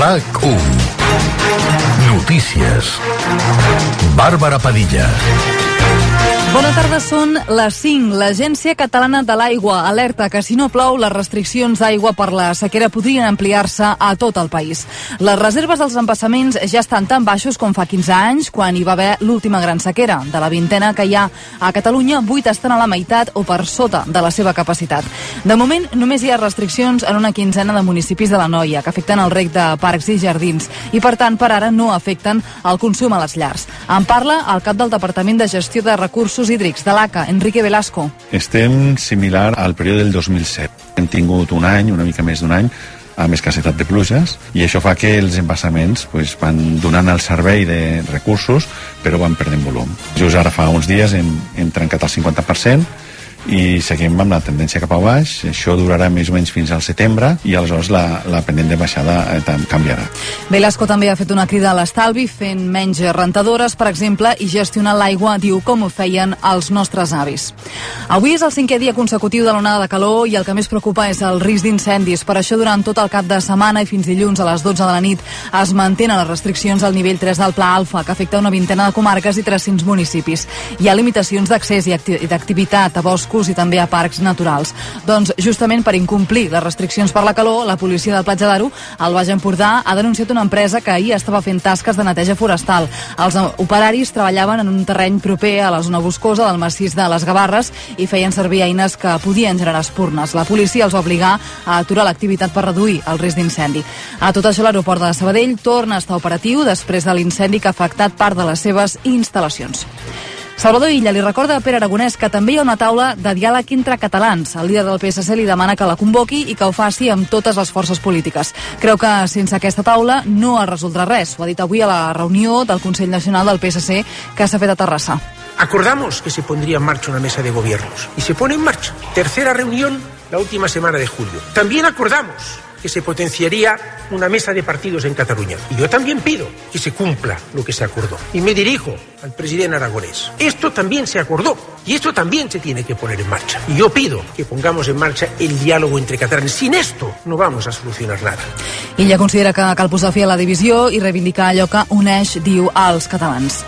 RAC1 Notícies. Bàrbara Padilla Bona tarda, són les 5. L'Agència Catalana de l'Aigua alerta que si no plou, les restriccions d'aigua per la sequera podrien ampliar-se a tot el país. Les reserves dels embassaments ja estan tan baixos com fa 15 anys, quan hi va haver l'última gran sequera. De la vintena que hi ha a Catalunya, 8 estan a la meitat o per sota de la seva capacitat. De moment, només hi ha restriccions en una quinzena de municipis de la Noia, que afecten el rec de parcs i jardins, i per tant, per ara no afecten el consum a les llars. En parla el cap del Departament de Gestió de Recursos recursos hídrics de l'ACA, Enrique Velasco. Estem similar al període del 2007. Hem tingut un any, una mica més d'un any, amb escassetat de pluges i això fa que els embassaments pues, van donant el servei de recursos però van perdent volum. Just ara fa uns dies hem, hem trencat el 50% i seguim amb la tendència cap a baix. Això durarà més o menys fins al setembre i aleshores la, la pendent de baixada eh, canviarà. Velasco també ha fet una crida a l'estalvi fent menys rentadores, per exemple, i gestionar l'aigua, diu, com ho feien els nostres avis. Avui és el cinquè dia consecutiu de l'onada de calor i el que més preocupa és el risc d'incendis. Per això, durant tot el cap de setmana i fins dilluns a les 12 de la nit es mantenen les restriccions al nivell 3 del Pla Alfa, que afecta una vintena de comarques i 300 municipis. Hi ha limitacions d'accés i d'activitat a boscos boscos i també a parcs naturals. Doncs justament per incomplir les restriccions per la calor, la policia del Platja d'Aro, al Baix Empordà, ha denunciat una empresa que ahir estava fent tasques de neteja forestal. Els operaris treballaven en un terreny proper a la zona boscosa del massís de les Gavarres i feien servir eines que podien generar espurnes. La policia els va obligar a aturar l'activitat per reduir el risc d'incendi. A tot això, l'aeroport de Sabadell torna a estar operatiu després de l'incendi que ha afectat part de les seves instal·lacions. Salvador Illa li recorda a Pere Aragonès que també hi ha una taula de diàleg entre catalans. El líder del PSC li demana que la convoqui i que ho faci amb totes les forces polítiques. Creu que sense aquesta taula no es resoldrà res. Ho ha dit avui a la reunió del Consell Nacional del PSC que s'ha fet a Terrassa. Acordamos que se pondría en marcha una mesa de gobiernos y se pone en marcha. Tercera reunión la última semana de julio. También acordamos que se potenciaría una mesa de partidos en Cataluña. Y yo también pido que se cumpla lo que se acordó. Y me dirijo al presidente aragonés. Esto también se acordó y esto también se tiene que poner en marcha. Y yo pido que pongamos en marcha el diálogo entre catalanes. Sin esto no vamos a solucionar nada. Ella considera que cal posar fi a la divisió i reivindicar allò que uneix, diu, als catalans.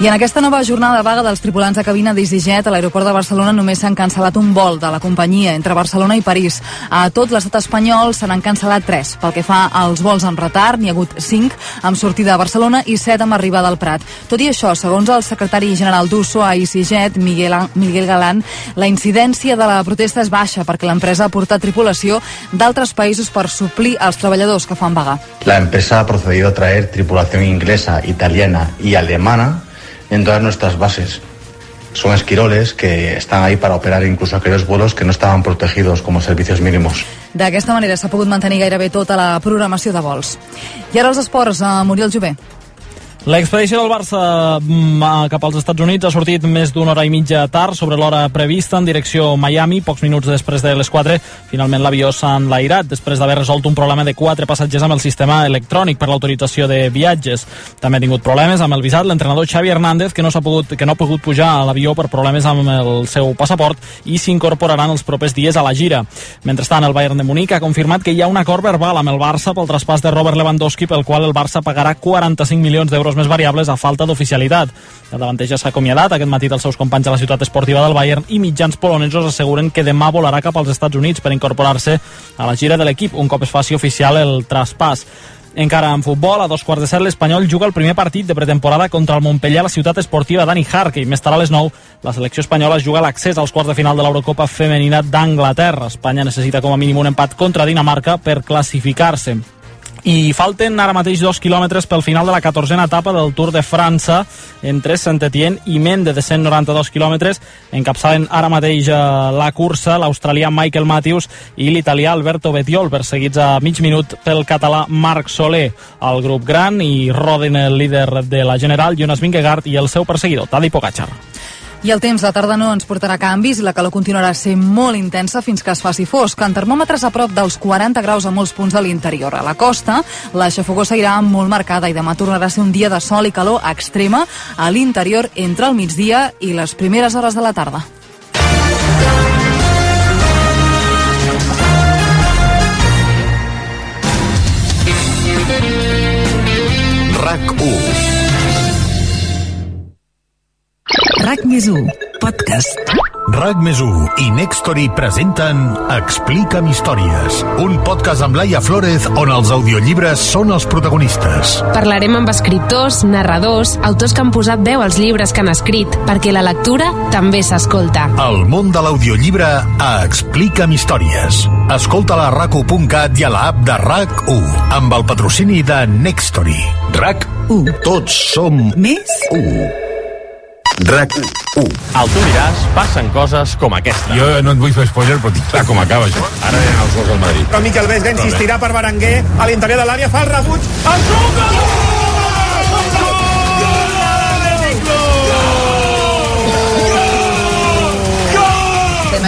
I en aquesta nova jornada de vaga dels tripulants de cabina d'EasyJet a l'aeroport de Barcelona només s'han cancel·lat un vol de la companyia entre Barcelona i París. A tot l'estat espanyol se n'han cancel·lat tres. Pel que fa als vols en retard, n'hi ha hagut cinc amb sortida a Barcelona i set amb arribada al Prat. Tot i això, segons el secretari general d'USO a EasyJet, Miguel, Miguel Galán, la incidència de la protesta és baixa perquè l'empresa ha portat tripulació d'altres països per suplir els treballadors que fan vaga. La empresa ha procedido a traer tripulación inglesa, italiana y alemana en todas nuestras bases. Son esquiroles que están ahí para operar incluso aquellos vuelos que no estaban protegidos como servicios mínimos. D'aquesta manera s'ha pogut mantenir gairebé tota la programació de vols. I ara els esports, a Muriel Jové. L'expedició del Barça mm, cap als Estats Units ha sortit més d'una hora i mitja tard sobre l'hora prevista en direcció Miami, pocs minuts després de les 4. Finalment l'avió s'ha enlairat després d'haver resolt un problema de quatre passatgers amb el sistema electrònic per l'autorització de viatges. També ha tingut problemes amb el visat l'entrenador Xavi Hernández, que no, s'ha pogut, que no ha pogut pujar a l'avió per problemes amb el seu passaport i s'incorporaran els propers dies a la gira. Mentrestant, el Bayern de Munic ha confirmat que hi ha un acord verbal amb el Barça pel traspàs de Robert Lewandowski pel qual el Barça pagarà 45 milions d'euros factors més variables a falta d'oficialitat. El davanter ja s'ha acomiadat aquest matí dels seus companys de la ciutat esportiva del Bayern i mitjans polonesos asseguren que demà volarà cap als Estats Units per incorporar-se a la gira de l'equip un cop es faci oficial el traspàs. Encara en futbol, a dos quarts de set l'Espanyol juga el primer partit de pretemporada contra el Montpellier a la ciutat esportiva Dani Hark i més tard a les 9 la selecció espanyola juga l'accés als quarts de final de l'Eurocopa femenina d'Anglaterra. Espanya necessita com a mínim un empat contra Dinamarca per classificar-se i falten ara mateix dos quilòmetres pel final de la 14a etapa del Tour de França entre Saint-Étienne i Mende de 192 quilòmetres. Encapçalen ara mateix eh, la cursa l'australià Michael Matthews i l'italià Alberto Betiol perseguits a mig minut pel català Marc Soler. El grup gran i roden el líder de la General Jonas Vingegaard i el seu perseguidor Tadej Pogacar i el temps de tarda no ens portarà canvis i la calor continuarà sent molt intensa fins que es faci fosc. En termòmetres a prop dels 40 graus a molts punts de l'interior. A la costa, la xafogó seguirà molt marcada i demà tornarà a ser un dia de sol i calor extrema a l'interior entre el migdia i les primeres hores de la tarda. més 1, podcast. RAC més i Nextory presenten Explica'm històries, un podcast amb Laia Flores on els audiollibres són els protagonistes. Parlarem amb escriptors, narradors, autors que han posat veu als llibres que han escrit, perquè la lectura també s'escolta. El món de l'audiollibre a Explica'm històries. Escolta-la a rac1.cat i a l'app de RAC1 amb el patrocini de Nextory. RAC1. Tots som Més u. RAC1. Al tu diràs, passen coses com aquesta. Jo no et vull fer spoiler, però tinc clar com acaba això. Ara venen els gols del Madrid. Però Miquel Vesga insistirà per Berenguer a l'interior de l'àrea, fa el rebuig, el truc!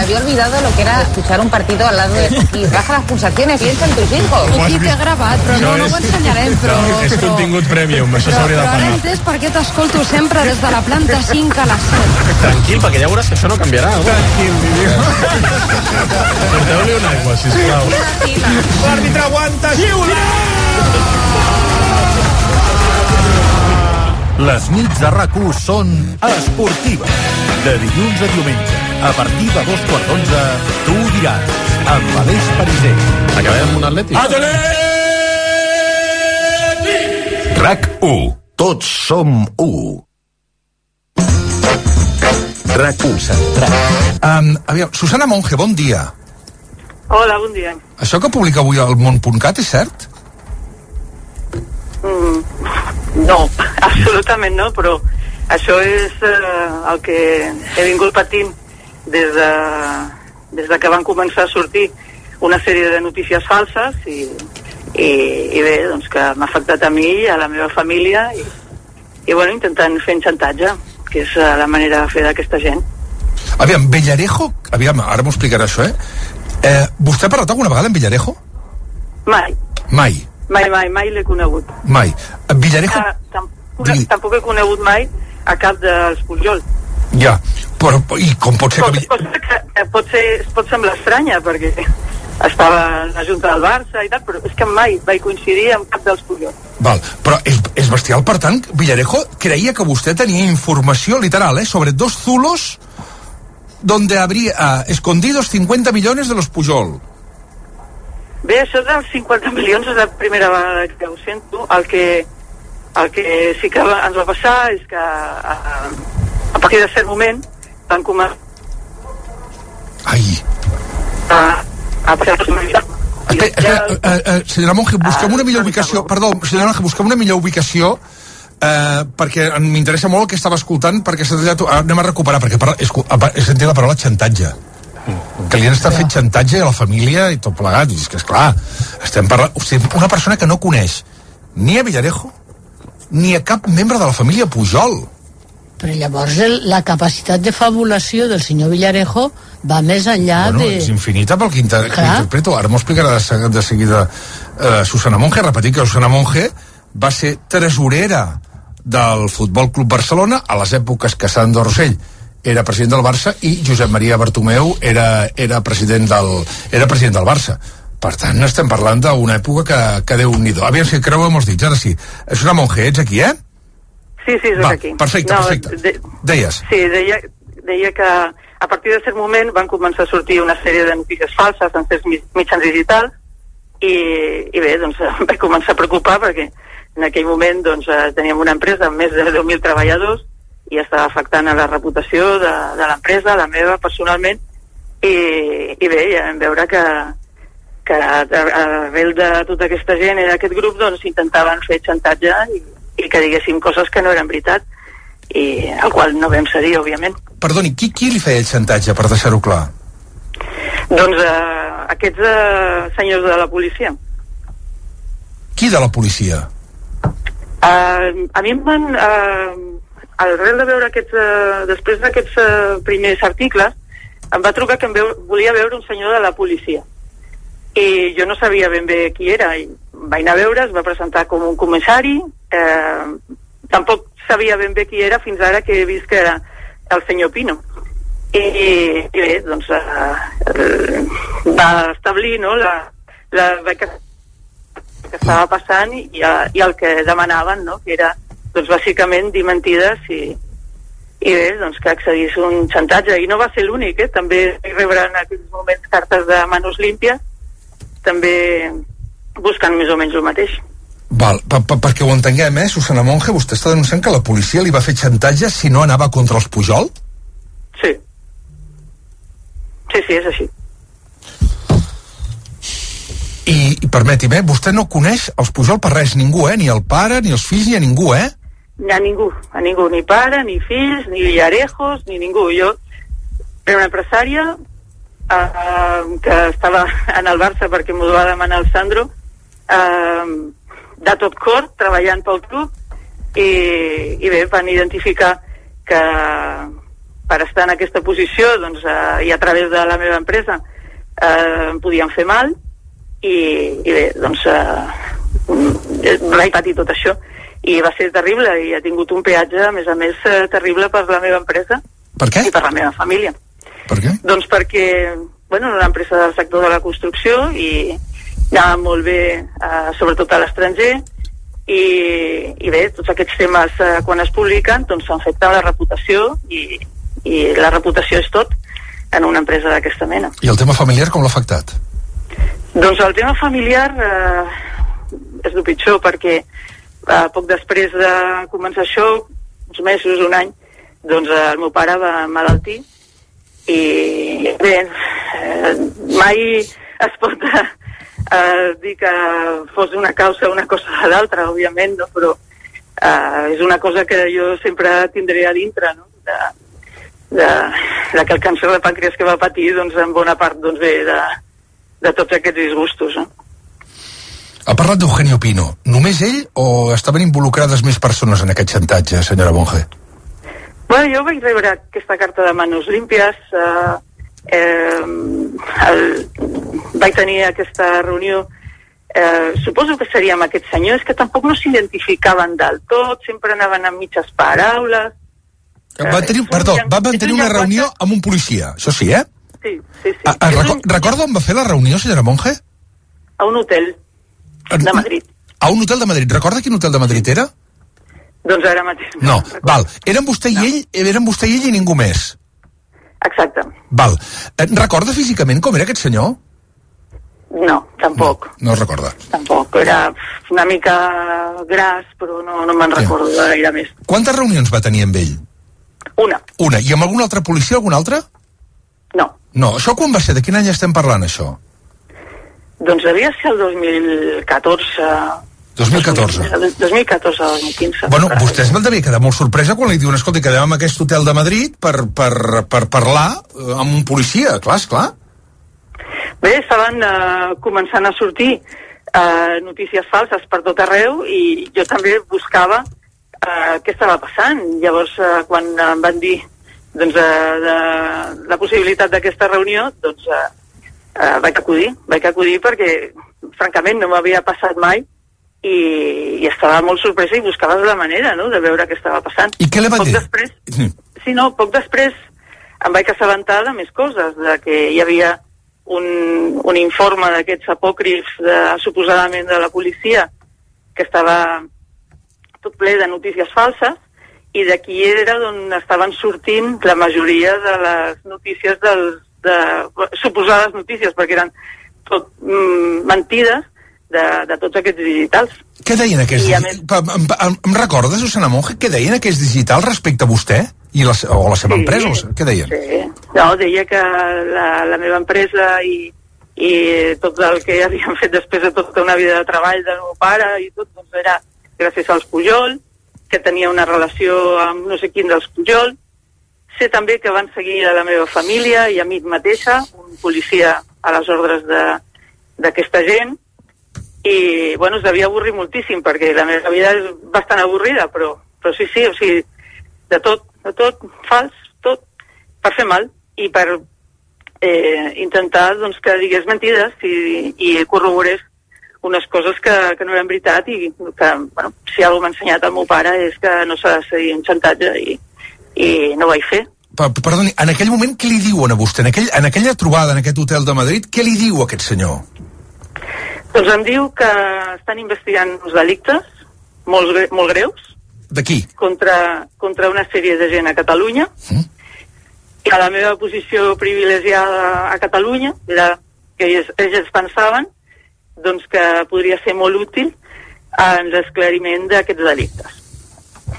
Había olvidado lo que era escuchar un partido al lado de aquí. Baja las pulsaciones, piensa en tus hijos. Aquí t'he gravat, però no, no ho ensenyarem, però... És contingut premium, això s'hauria de però ara pagar. entès per què t'escolto sempre des de la planta 5 a la 7. Tranquil, perquè ja veuràs que això no canviarà. No? Porteu-li una aigua, sisplau. L'àrbitre aguanta, xiula! Les nits de RAC1 són esportives. De dilluns a diumenge, a partir de dos quarts d'onze, tu ho diràs, amb Aleix Pariser. Acabem amb un atlètic. RAC1. Tots som u. RAC1. Um, aviam, Susana Monge, bon dia. Hola, bon dia. Això que publica avui al món.cat és cert? Mm, no, absolutament no, però això és eh, el que he vingut patint des de, des de que van començar a sortir una sèrie de notícies falses i, i, i bé, doncs que m'ha afectat a mi i a la meva família i, i bueno, intentant fer xantatge, que és eh, la manera de fer d'aquesta gent. Aviam, Villarejo, aviam, ara m'ho explicarà això, eh? eh? Vostè ha parlat alguna vegada amb Villarejo? Mai, Mai, mai, mai, mai l'he conegut. mai. Villarejo, Ah, tampoc, Digui. tampoc he conegut mai a cap dels Pujol. Ja, però i com pot ser que... Cosa, Vill- cosa que, que pot, ser, pot semblar estranya, perquè estava a la Junta del Barça i tal, però és que mai vaig coincidir amb cap dels Pujol. Val, però és, és bestial, per tant, Villarejo creia que vostè tenia informació literal, eh, sobre dos zulos donde habría ah, escondidos 50 millones de los Pujol. Bé, això dels 50 milions és la primera vegada que ho sento. El que, el que sí que ens va passar és que a, a partir de cert moment van començar Ai, a, a Espera, espera, eh, eh, senyora Monge, busquem una millor ubicació, perdó, senyora Monge, busquem una millor ubicació eh, perquè m'interessa molt el que estava escoltant perquè s'ha tallat, ah, anem a recuperar perquè parla, he, apa- he sentit la paraula xantatge. Que li han estat fent xantatge a la família i tot plegat, i és que esclar estem parlant, o sigui, una persona que no coneix ni a Villarejo ni a cap membre de la família Pujol Però llavors el, la capacitat de fabulació del senyor Villarejo va més enllà bueno, de... és infinita pel que, inter Clar. interpreto. Ara m'ho explicarà de, de seguida eh, Susana Monge. Repetir que Susana Monge va ser tresorera del Futbol Club Barcelona a les èpoques que Sandro Rossell era president del Barça i Josep Maria Bartomeu era, era, president, del, era president del Barça. Per tant, estem parlant d'una època que, que Déu-n'hi-do. Aviam si creuem els dits, ara sí. Susana Monge, ets aquí, eh? Sí, sí, és Va, aquí. perfecte, perfecte. De, Deies. sí, deia, deia que a partir de cert moment van començar a sortir una sèrie de notícies falses en certs mi- mitjans digitals i, i bé, doncs em vaig començar a preocupar perquè en aquell moment doncs, eh, teníem una empresa amb més de 10.000 treballadors i estava afectant a la reputació de, de l'empresa, la meva personalment i, i bé, ja vam veure que, que arrel de tota aquesta gent i d'aquest grup doncs intentaven fer xantatge i, i que diguéssim coses que no eren veritat i al qual no vam cedir, òbviament. Perdoni, qui, qui li feia el xantatge, per deixar-ho clar? Doncs eh, aquests eh, senyors de la policia. Qui de la policia? Uh, a mi em van... Uh, arrel de veure aquests... Uh, després d'aquests uh, primers articles, em va trucar que em veu, volia veure un senyor de la policia. I jo no sabia ben bé qui era. I vaig anar a veure, es va presentar com un comissari. Eh, tampoc sabia ben bé qui era fins ara que he vist que era el senyor Pino. I, i bé, doncs eh, va establir no, la, la beca que estava passant i, i el que demanaven, no? que era doncs, bàsicament dir mentides i, i bé, doncs que accedís un xantatge i no va ser l'únic, eh? també rebre en aquells moments cartes de manos límpies també buscant més o menys el mateix Val, per, per, perquè ho entenguem, eh, Susana Monge, vostè està denunciant que la policia li va fer xantatge si no anava contra els Pujol? Sí. Sí, sí, és així. I, i permeti'm, eh, vostè no coneix els Pujol per res, ningú, eh? Ni el pare, ni els fills, ni a ningú, eh? Ni a ningú, a ningú, ni pare, ni fills, ni llarejos, ni ningú. Jo era una empresària eh, que estava en el Barça perquè m'ho va demanar el Sandro, eh, de tot cor, treballant pel club, i, i bé, van identificar que per estar en aquesta posició doncs, eh, i a través de la meva empresa eh, em podien fer mal i, i bé, doncs eh, vaig patir tot això i va ser terrible i ha tingut un peatge a més a més eh, terrible per la meva empresa per què? i per la meva família per què? doncs perquè bueno, era una empresa del sector de la construcció i anava molt bé eh, sobretot a l'estranger i, i bé, tots aquests temes eh, quan es publiquen doncs s'afecten la reputació i, i la reputació és tot en una empresa d'aquesta mena. I el tema familiar com l'ha afectat? Doncs el tema familiar eh, és el pitjor perquè eh, poc després de començar això, uns mesos, un any, doncs eh, el meu pare va malaltir i bé, eh, mai es pot eh, dir que fos una causa una cosa de l'altra, òbviament, no? però eh, és una cosa que jo sempre tindré a dintre, no? de, de, de que el càncer de pàncreas que va patir, doncs, en bona part doncs, ve de, de tots aquests disgustos. No? Ha parlat d'Eugenio Pino. Només ell o estaven involucrades més persones en aquest xantatge, senyora Monge? Bueno, jo vaig rebre aquesta carta de manos límpies, eh, eh, el, vaig tenir aquesta reunió eh, suposo que seria amb aquests senyors que tampoc no s'identificaven del tot, sempre anaven amb mitges paraules. Va tenir, perdó, va mantenir una reunió amb un policia, això sí, eh? Sí, sí, sí. A, a, reco recorda on va fer la reunió, senyora Monge? A un hotel de Madrid. A un hotel de Madrid. Recorda quin hotel de Madrid era? Doncs ara mateix. No, val. Eren vostè i ell, eren vostè i ell i ningú més. Exacte. Val. Recorda físicament com era aquest senyor? No, tampoc. No es recorda. Tampoc. Era una mica gras, però no, no me'n recordo gaire més. Quantes reunions va tenir amb ell? Una. Una. I amb algun altre policia, algun altre? No. No. Això quan va ser? De quin any estem parlant, això? Doncs devia ser el 2014... 2014. 2014 o 2015. Bueno, vostès van devia quedar molt sorpresa quan li diuen, escolta, quedem en aquest hotel de Madrid per, per, per parlar eh, amb un policia. Clar, esclar. Bé, estaven eh, començant a sortir eh, notícies falses per tot arreu i jo també buscava eh, què estava passant. Llavors, eh, quan em van dir doncs, eh, de la possibilitat d'aquesta reunió, doncs eh, eh, vaig acudir. Vaig acudir perquè, francament, no m'havia passat mai i, i estava molt sorpresa i buscava la manera no, de veure què estava passant. I què li va poc dir? Després, sí, no, poc després em vaig assabentar de més coses, de que hi havia un, un informe d'aquests apòcrifs de, suposadament de la policia que estava tot ple de notícies falses i d'aquí era d'on estaven sortint la majoria de les notícies dels, de, suposades notícies perquè eren tot mm, mentides de, de tots aquests digitals. Què deien aquests digitals? Em, em, em recorda, Susana Monge, què deien aquests digitals respecte a vostè? I la, o la seva Sí. empresa? O la, què deien? Sí. No, deia que la, la meva empresa i, i tot el que havíem fet després de tota una vida de treball del meu pare i tot, doncs era gràcies als Pujol, que tenia una relació amb no sé quin dels Pujol. Sé també que van seguir a la meva família i a mi mateixa, un policia a les ordres de- d'aquesta gent, i bueno, es devia avorrir moltíssim perquè la meva vida és bastant avorrida però, però sí, sí, o sigui de tot, de tot, fals, tot per fer mal i per eh, intentar doncs, que digués mentides i, i corroborés unes coses que, que no eren veritat i que, bueno, si alguna m'ha ensenyat el meu pare és que no s'ha de seguir un xantatge i, i no ho vaig fer. Per, perdoni, en aquell moment què li diuen a vostè? En, aquell, en aquella trobada en aquest hotel de Madrid, què li diu aquest senyor? Doncs em diu que estan investigant uns delictes molt, gre- molt greus De qui? contra, contra una sèrie de gent a Catalunya Mm. i a la meva posició privilegiada a Catalunya era que ells, ells pensaven doncs, que podria ser molt útil en l'esclariment d'aquests delictes.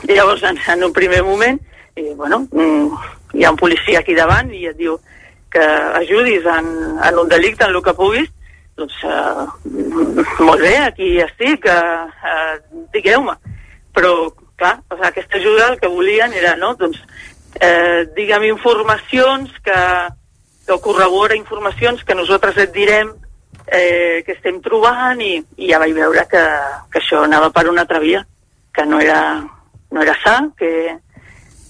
I llavors, en, en un primer moment, i, bueno, mm, hi ha un policia aquí davant i et diu que ajudis en, en un delicte, en el que puguis, doncs eh, molt bé, aquí estic, eh, eh, digueu-me. Però, clar, o sigui, aquesta ajuda el que volien era, no?, doncs, eh, digue'm informacions que, que corrobora informacions que nosaltres et direm eh, que estem trobant i, i ja vaig veure que, que això anava per una altra via, que no era, no era sa, que,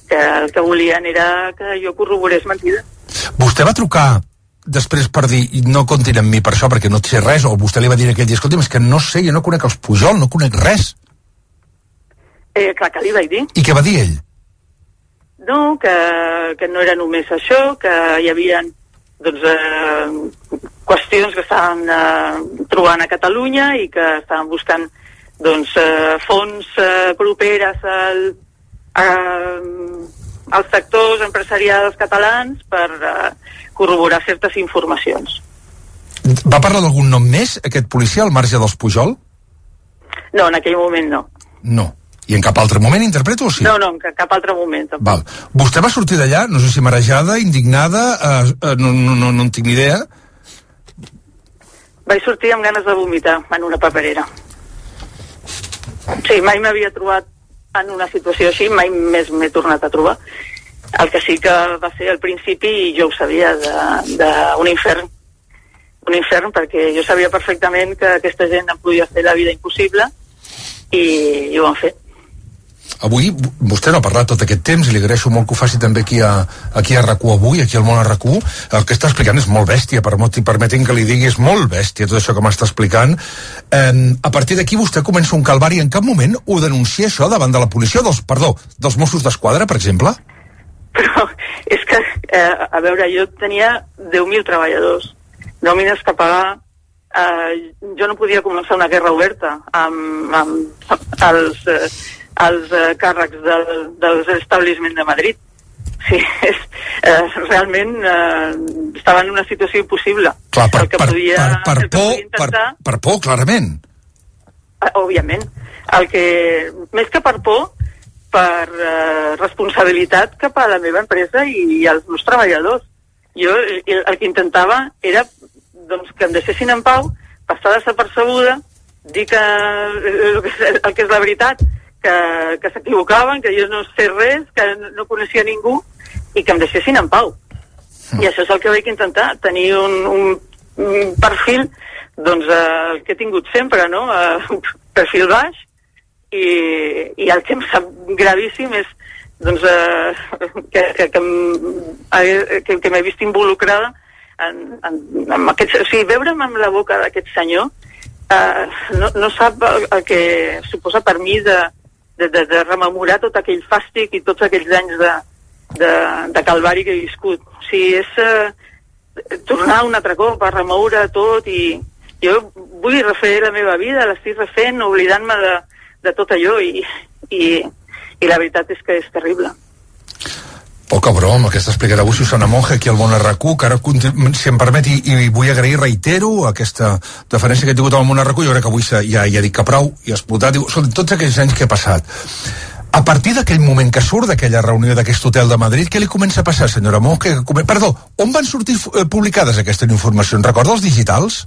que el que volien era que jo corroborés mentida. Vostè va trucar després per dir no comptin amb mi per això perquè no sé res o vostè li va dir aquell dia escolti'm és que no sé, jo no conec els Pujol no conec res Eh, clar que li vaig dir. i què va dir ell? No, que, que no era només això, que hi havia doncs, eh, qüestions que estaven eh, trobant a Catalunya i que estaven buscant doncs, eh, fons eh, properes al, a, als sectors empresarials catalans per eh, corroborar certes informacions. Va parlar d'algun nom més, aquest policia, al marge dels Pujol? No, en aquell moment no. No. I en cap altre moment interpreto o sí? No, no, en ca- cap altre moment. tampoc. Val. Vostè va sortir d'allà, no sé si marejada, indignada, eh, eh, no, no, no, no en tinc ni idea. Vaig sortir amb ganes de vomitar en una paperera. Sí, mai m'havia trobat en una situació així, mai més m'he tornat a trobar. El que sí que va ser al principi, i jo ho sabia, d'un infern. Un infern perquè jo sabia perfectament que aquesta gent em podia fer la vida impossible i, i ho van fer. Avui, vostè no ha parlat tot aquest temps i li agraeixo molt que ho faci també aquí a, aquí a RAC1 avui, aquí al món a RAC1. El que està explicant és molt bèstia, permeti, permetin que li digui, és molt bèstia tot això que m'està explicant. Eh, a partir d'aquí vostè comença un calvari. En cap moment ho denuncia això davant de la policia, dels, perdó, dels Mossos d'Esquadra, per exemple? Però és que, eh, a veure, jo tenia 10.000 treballadors, nòmines que pagar, eh, jo no podia començar una guerra oberta amb, amb els, eh, els eh, càrrecs del, dels establissements de Madrid. Sí, és, eh, realment eh, estava en una situació impossible. Clar, per, el que per, podia, per, per, por, podia per, intentar, per por, clarament. Eh, òbviament. El que, més que per por, per eh, responsabilitat cap a la meva empresa i, i als meus treballadors. Jo el, el que intentava era doncs, que em deixessin en pau, passar desapercebuda, dir que eh, el, que és- el que és la veritat, que, que s'equivocaven, que jo no sé res, que no, no coneixia ningú, i que em deixessin en pau. I això és el que vaig intentar, tenir un, un, un perfil doncs, eh, el que he tingut sempre, no? Eh, un perfil baix, i, i el que em sap gravíssim és doncs, eh, que, que, que, que, que m'he vist involucrada en, en, en aquest, o sigui, veure'm amb la boca d'aquest senyor eh, no, no sap el, el que suposa per mi de, de, de, de rememorar tot aquell fàstic i tots aquells anys de, de, de calvari que he viscut. O sigui, és eh, tornar un altre cop a remoure tot i jo vull refer la meva vida, l'estic refent, oblidant-me de, de tot allò i, i, i la veritat és que és terrible. Poca broma, el que està explicant avui Susana Monge aquí al Món RQ, que ara, si em permet, i, i vull agrair, reitero, aquesta deferència que he tingut al Món RQ, jo crec que avui ja, ja dic que prou, i ha explotat, diu, són tots aquells anys que he passat. A partir d'aquell moment que surt d'aquella reunió d'aquest hotel de Madrid, què li comença a passar, senyora Monge? Perdó, on van sortir eh, publicades aquestes informacions? Recorda els digitals?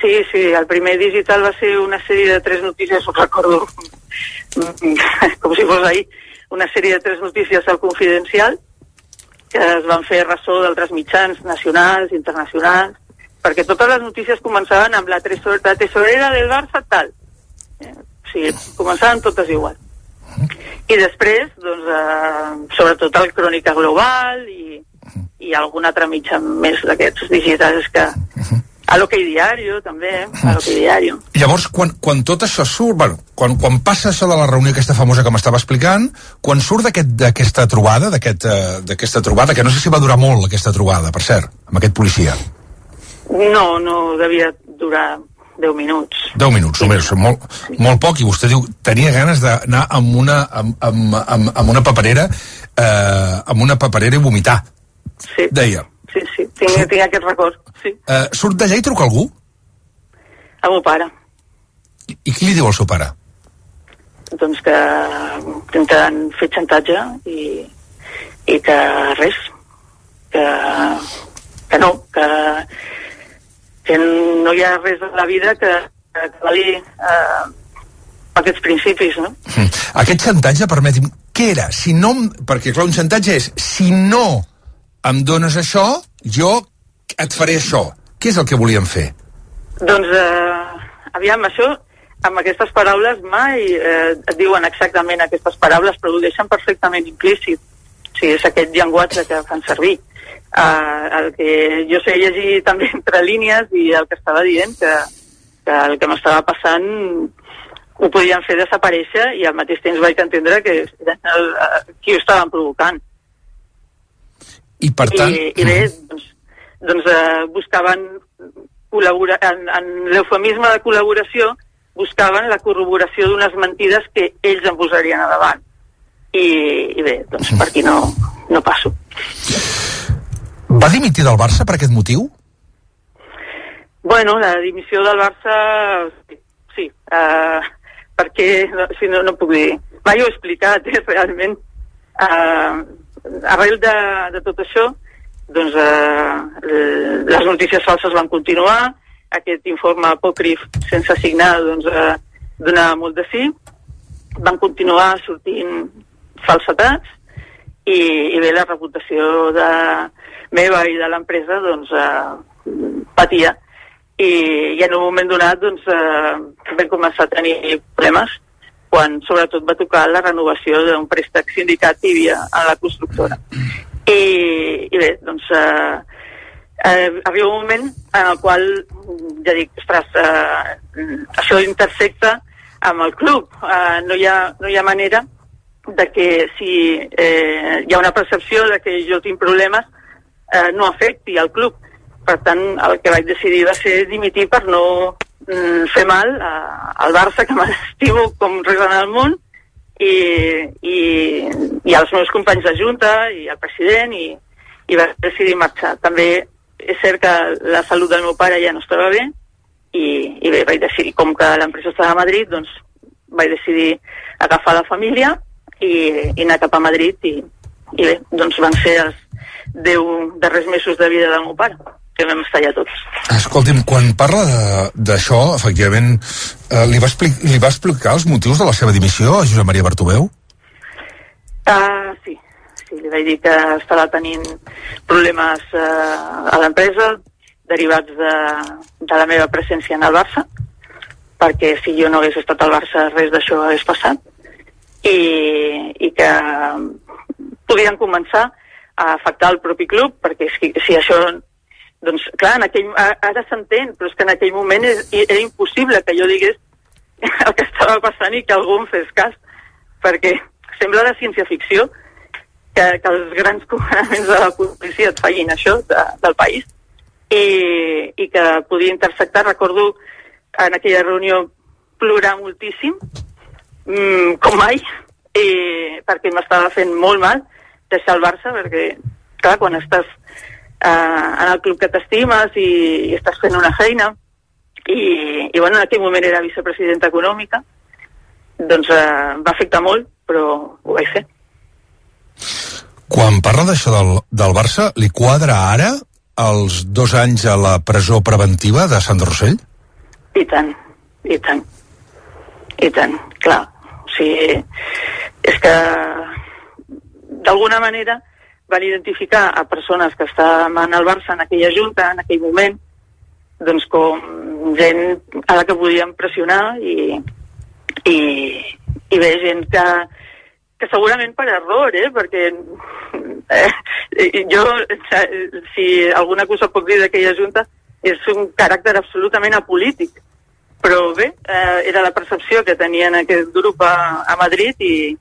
Sí, sí, el primer digital va ser una sèrie de tres notícies, ho recordo com si fos ahir, una sèrie de tres notícies al Confidencial, que es van fer ressò d'altres mitjans nacionals, internacionals, perquè totes les notícies començaven amb la, tresor la tesorera del Barça tal. Eh, o sigui, començaven totes igual. I després, doncs, eh, sobretot el Crònica Global i, i algun altre mitjà més d'aquests digitals que... A l'Ok Diario, també, a l'Ok Diario. Llavors, quan, quan tot això surt, bueno, quan, quan passa això de la reunió aquesta famosa que m'estava explicant, quan surt d'aquest- d'aquesta trobada, d'aquest, eh, d'aquesta trobada, que no sé si va durar molt aquesta trobada, per cert, amb aquest policia. No, no devia durar 10 minuts. 10 minuts, només, molt, molt poc, i vostè diu, tenia ganes d'anar amb una, amb, amb, amb, amb una paperera, eh, amb una paperera i vomitar. Sí. Deia. Sí, sí, tinc, tinc aquest record, sí. Eh, surt d'allà i truca algú? El meu pare. I, I qui li diu al seu pare? Doncs que intenten fer xantatge i, i que res, que, que no, que, que no hi ha res a la vida que, que vali eh, aquests principis, no? Mm. Aquest xantatge, permeti'm, què era? Si no, perquè clar, un xantatge és, si no em dones això, jo et faré això. Què és el que volien fer? Doncs, eh, aviam, això, amb aquestes paraules mai eh, et diuen exactament aquestes paraules, però ho deixen perfectament implícit. O sigui, és aquest llenguatge que fan servir. Uh, el que jo sé llegir també entre línies i el que estava dient, que, que el que m'estava passant ho podien fer desaparèixer i al mateix temps vaig entendre que era el, eh, qui ho estaven provocant. I per tant... I, i bé, doncs, doncs eh, buscaven col·laborar, en, en l'eufemisme de col·laboració buscaven la corroboració d'unes mentides que ells em posarien a davant. I, i bé, doncs per aquí no, no passo. Va dimitir del Barça per aquest motiu? Bueno, la dimissió del Barça, sí, sí uh, perquè, no, si no, no puc dir. Mai ho he explicat, eh, realment. Uh, arrel de, de tot això, doncs uh, les notícies falses van continuar, aquest informe apòcrif sense signar doncs, uh, donava molt de sí, van continuar sortint falsetats i, i bé, la reputació de meva i de l'empresa doncs, uh, patia. I, i en un moment donat doncs, eh, vam començar a tenir problemes quan sobretot va tocar la renovació d'un préstec sindicat que hi havia a la constructora. I, i bé, doncs eh, eh, arriba un moment en el qual ja dic, ostres, eh, això intersecta amb el club. Eh, no, hi ha, no hi ha manera de que si eh, hi ha una percepció de que jo tinc problemes eh, no afecti al club. Per tant, el que vaig decidir va ser dimitir per no mm, fer mal al Barça, que m'estimo com res en el món, i, i, i als meus companys de Junta i al president, i, i vaig decidir marxar. També és cert que la salut del meu pare ja no estava bé, i, i bé, vaig decidir, com que l'empresa estava a Madrid, doncs vaig decidir agafar la família i, i anar cap a Madrid i, i bé, doncs van ser els 10 darrers mesos de vida del meu pare que vam estar allà tots. Escolti'm, quan parla d'això, efectivament, eh, li, va li va explicar els motius de la seva dimissió a Josep Maria Bartomeu? Uh, sí, sí, li vaig dir que estava tenint problemes uh, a l'empresa derivats de, de la meva presència en el Barça, perquè si jo no hagués estat al Barça res d'això hagués passat, i, i que podien començar a afectar el propi club, perquè si, si això doncs clar, en aquell, ara s'entén, però és que en aquell moment és, era impossible que jo digués el que estava passant i que algú em fes cas, perquè sembla de ciència-ficció que, que els grans comandaments de la policia et facin això de, del país i, i que podia intersectar, recordo en aquella reunió plorar moltíssim, mm, com mai, i, perquè m'estava fent molt mal deixar el Barça, perquè clar, quan estàs eh, en el club que t'estimes i, i estàs fent una feina. I, i bueno, en aquell moment era vicepresidenta econòmica. Doncs eh, va afectar molt però ho vaig fer. Quan parla d'això del, del Barça, li quadra ara els dos anys a la presó preventiva de Sant Rossell? i tant, i tant. I tant, clar. O sigui, és que d'alguna manera van identificar a persones que estaven al Barça en aquella junta, en aquell moment, doncs com gent a la que podien pressionar i, i, i bé, gent que, que segurament per error, eh? perquè eh, jo, si alguna cosa puc dir d'aquella junta, és un caràcter absolutament apolític. Però bé, eh, era la percepció que tenien aquest grup a, a Madrid i,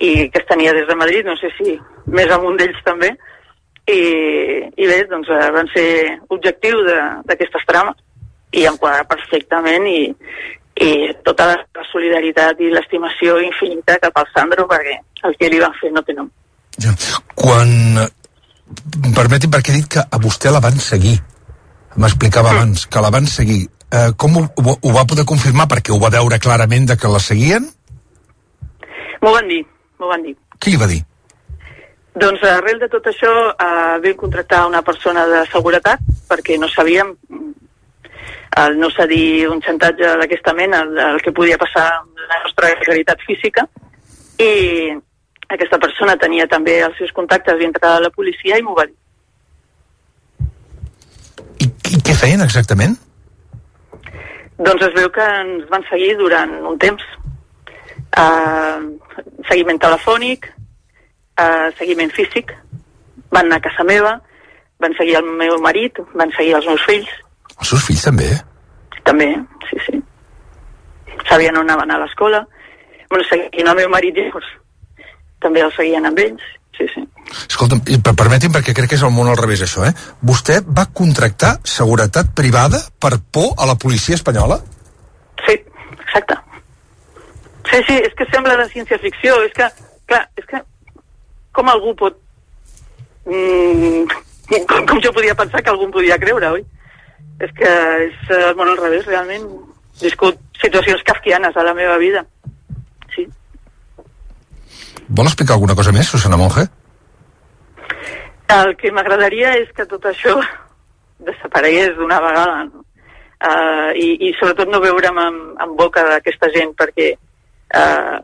i que es tenia des de Madrid, no sé si més amunt d'ells també, i, i bé, doncs eh, van ser objectiu de- d'aquestes trames. i em quadra perfectament i, i tota la solidaritat i l'estimació infinita cap al Sandro perquè el que li van fer no té nom. Ja. Quan... Permeti'm, perquè he dit que a vostè la van seguir. M'explicava abans que la van seguir. Eh, com ho, ho, ho va poder confirmar? Perquè ho va veure clarament de que la seguien? M'ho van dir, m'ho van dir. Qui li va dir? Doncs arrel de tot això eh, vam contractar una persona de seguretat perquè no sabíem el no cedir un xantatge d'aquesta mena el, el que podia passar amb la nostra realitat física i aquesta persona tenia també els seus contactes dintre de la policia i m'ho va dir. I què feien exactament? Doncs es veu que ens van seguir durant un temps. Uh, seguiment telefònic, uh, seguiment físic, van anar a casa meva, van seguir el meu marit, van seguir els meus fills. Els seus fills també? També, sí, sí. Sabien on anaven a l'escola. Bueno, seguien el meu marit i llavors també el seguien amb ells, sí, sí. Escolta'm, permeti'm perquè crec que és el món al revés això, eh? Vostè va contractar seguretat privada per por a la policia espanyola? Sí, exacte. Sí, sí, és que sembla de ciència-ficció, és que, clar, és que com algú pot... Mm, com, com jo podia pensar que algú em podia creure, oi? És que és el món al revés, realment. He viscut situacions kafkianes a la meva vida. Vol explicar alguna cosa més, Susana Monge? El que m'agradaria és que tot això desaparegués d'una vegada no? uh, i, i sobretot no veure'm en, en boca d'aquesta gent perquè uh,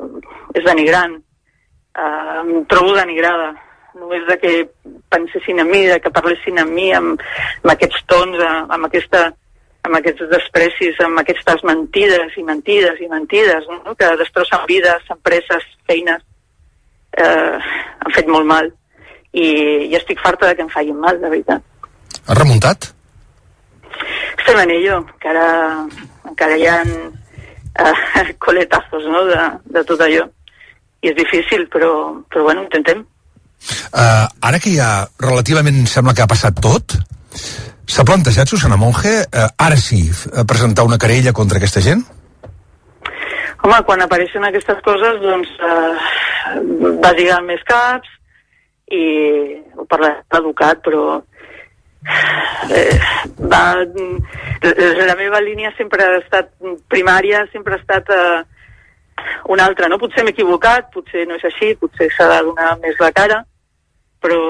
és denigrant uh, em trobo denigrada només de que pensessin en mi, de que parlessin amb mi amb, amb aquests tons, amb, aquesta, amb aquests desprecis, amb aquestes mentides i mentides i mentides, no? que destrossen vides, empreses, feines eh, han fet molt mal i, i estic farta de que em facin mal, de veritat. Ha remuntat? Estem en ello, encara, encara hi ha eh, coletazos no, de, de tot allò. I és difícil, però, però bueno, intentem. Uh, ara que ja relativament sembla que ha passat tot, s'ha plantejat, Susana Monge, uh, ara sí, presentar una querella contra aquesta gent? Home, quan apareixen aquestes coses, doncs eh, va lligar més caps i ho parla educat, però eh, va, la meva línia sempre ha estat primària, sempre ha estat eh, una altra, no? Potser m'he equivocat, potser no és així, potser s'ha de donar més la cara, però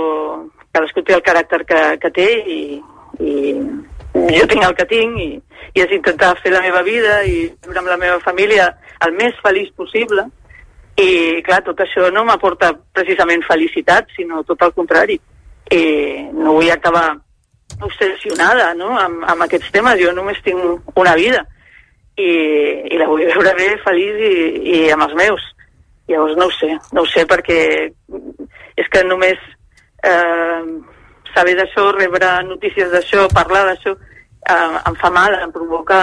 cadascú té el caràcter que, que té i, i jo tinc el que tinc i, i és intentar fer la meva vida i viure amb la meva família el més feliç possible i clar, tot això no m'aporta precisament felicitat, sinó tot el contrari i no vull acabar obsessionada no? amb, amb aquests temes, jo només tinc una vida i, i la vull veure bé, feliç i, i amb els meus llavors no ho sé, no ho sé perquè és que només eh, saber d'això, rebre notícies d'això, parlar d'això, eh, em fa mal, em provoca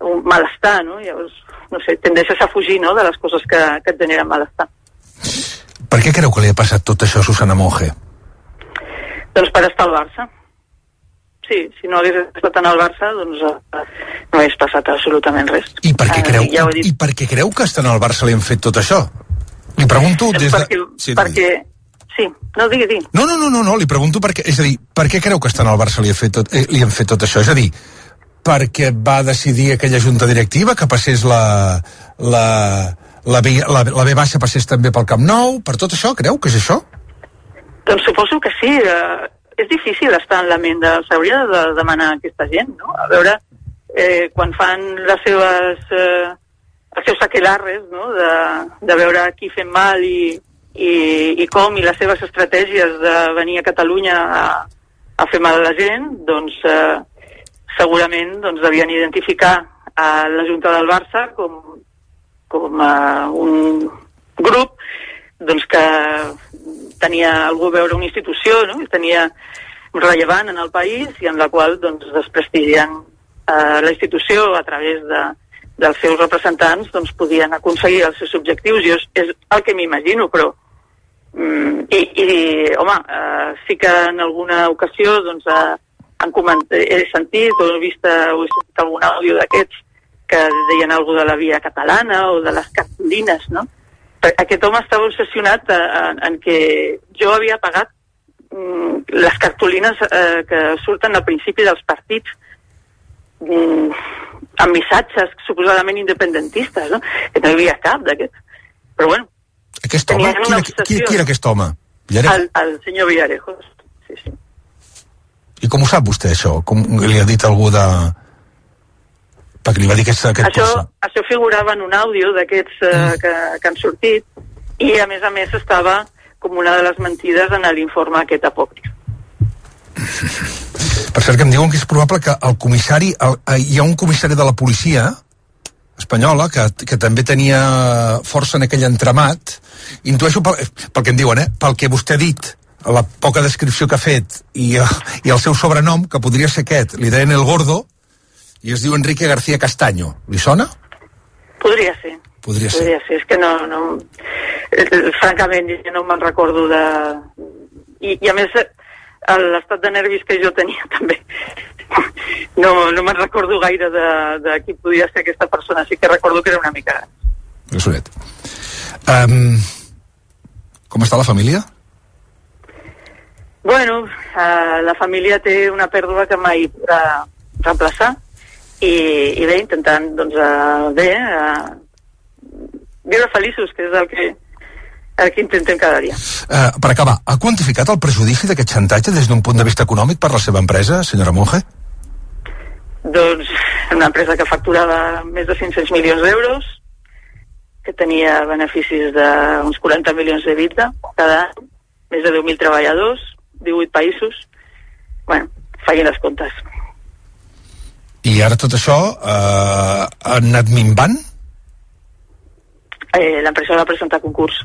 un malestar, no? Llavors, no sé, tendeixes a fugir, no?, de les coses que, que et generen malestar. Per què creu que li ha passat tot això a Susana Monge? Doncs per estar al Barça. Sí, si no hagués estat en el Barça, doncs eh, no hagués passat absolutament res. I per què creu, uh, ja i per què creu que estant al Barça li han fet tot això? Li pregunto des de... Perquè, sí, perquè, Sí, no, digui, digui. No, no, no, no, no, li pregunto perquè, és a dir, per què creu que estant al Barça li, ha fet tot, eh, li han fet tot això? És a dir, perquè va decidir aquella junta directiva que passés la, la, la, B, la, la B baixa passés també pel Camp Nou, per tot això, creu que és això? Doncs suposo que sí, eh, és difícil estar en la ment de... S'hauria de demanar a aquesta gent, no? A veure, eh, quan fan les seves... Eh, els seus aquelarres, no? De, de veure qui fem mal i, i, i com i les seves estratègies de venir a Catalunya a, a fer mal a la gent, doncs eh, segurament doncs, devien identificar a la Junta del Barça com, com uh, un grup doncs, que tenia algú a veure una institució, no? tenia rellevant en el país i en la qual doncs, desprestigien uh, la institució a través de, dels seus representants doncs, podien aconseguir els seus objectius. Jo és, és el que m'imagino, però Mm, i, i, home, uh, sí que en alguna ocasió doncs, uh, han coment... he sentit o he vist, o he sentit algun àudio d'aquests que deien alguna de la via catalana o de les cartolines, no? Aquest home estava obsessionat eh, en, en que jo havia pagat mm, les cartolines eh, que surten al principi dels partits mm, amb missatges suposadament independentistes, no? Que no hi havia cap d'aquests. Però bueno, Aquest home? Qui era, qui, qui era aquest home? Villarejo? el, el senyor Villarejos. Sí, sí. I com ho sap vostè, això? Com li ha dit algú de... Perquè li va dir aquest, aquest Això, person. això figurava en un àudio d'aquests eh, Mm. que, que han sortit i a més a més estava com una de les mentides en l'informe aquest apòcrif. Per cert, que em diuen que és probable que el comissari... El, eh, hi ha un comissari de la policia espanyola que, que també tenia força en aquell entramat. Intueixo pel, pel que em diuen, eh? Pel que vostè ha dit, la poca descripció que ha fet i, eh, i el seu sobrenom, que podria ser aquest, li deien El Gordo, i es diu Enrique García Castaño. Li sona? Podria ser. Podria ser. Podria ser. És que no... no eh, francament, jo no me'n recordo de... I, I a més, eh, l'estat de nervis que jo tenia també. No, no me'n recordo gaire de, de qui podia ser aquesta persona. Sí que recordo que era una mica... Grassonet. Um, com està la família? Bueno, eh, la família té una pèrdua que mai podrà reemplaçar i, i bé, intentant, doncs, eh, bé, eh, viure feliços, que és el que, el que intentem cada dia. Uh, per acabar, ha quantificat el perjudici d'aquest xantatge des d'un punt de vista econòmic per la seva empresa, senyora Monge? Doncs una empresa que facturava més de 500 milions d'euros, que tenia beneficis d'uns 40 milions de vida cada any, més de 10.000 treballadors, 18 països. bueno, facin les comptes. I ara tot això eh, ha anat minvant? Eh, L'empresa va presentar concurs.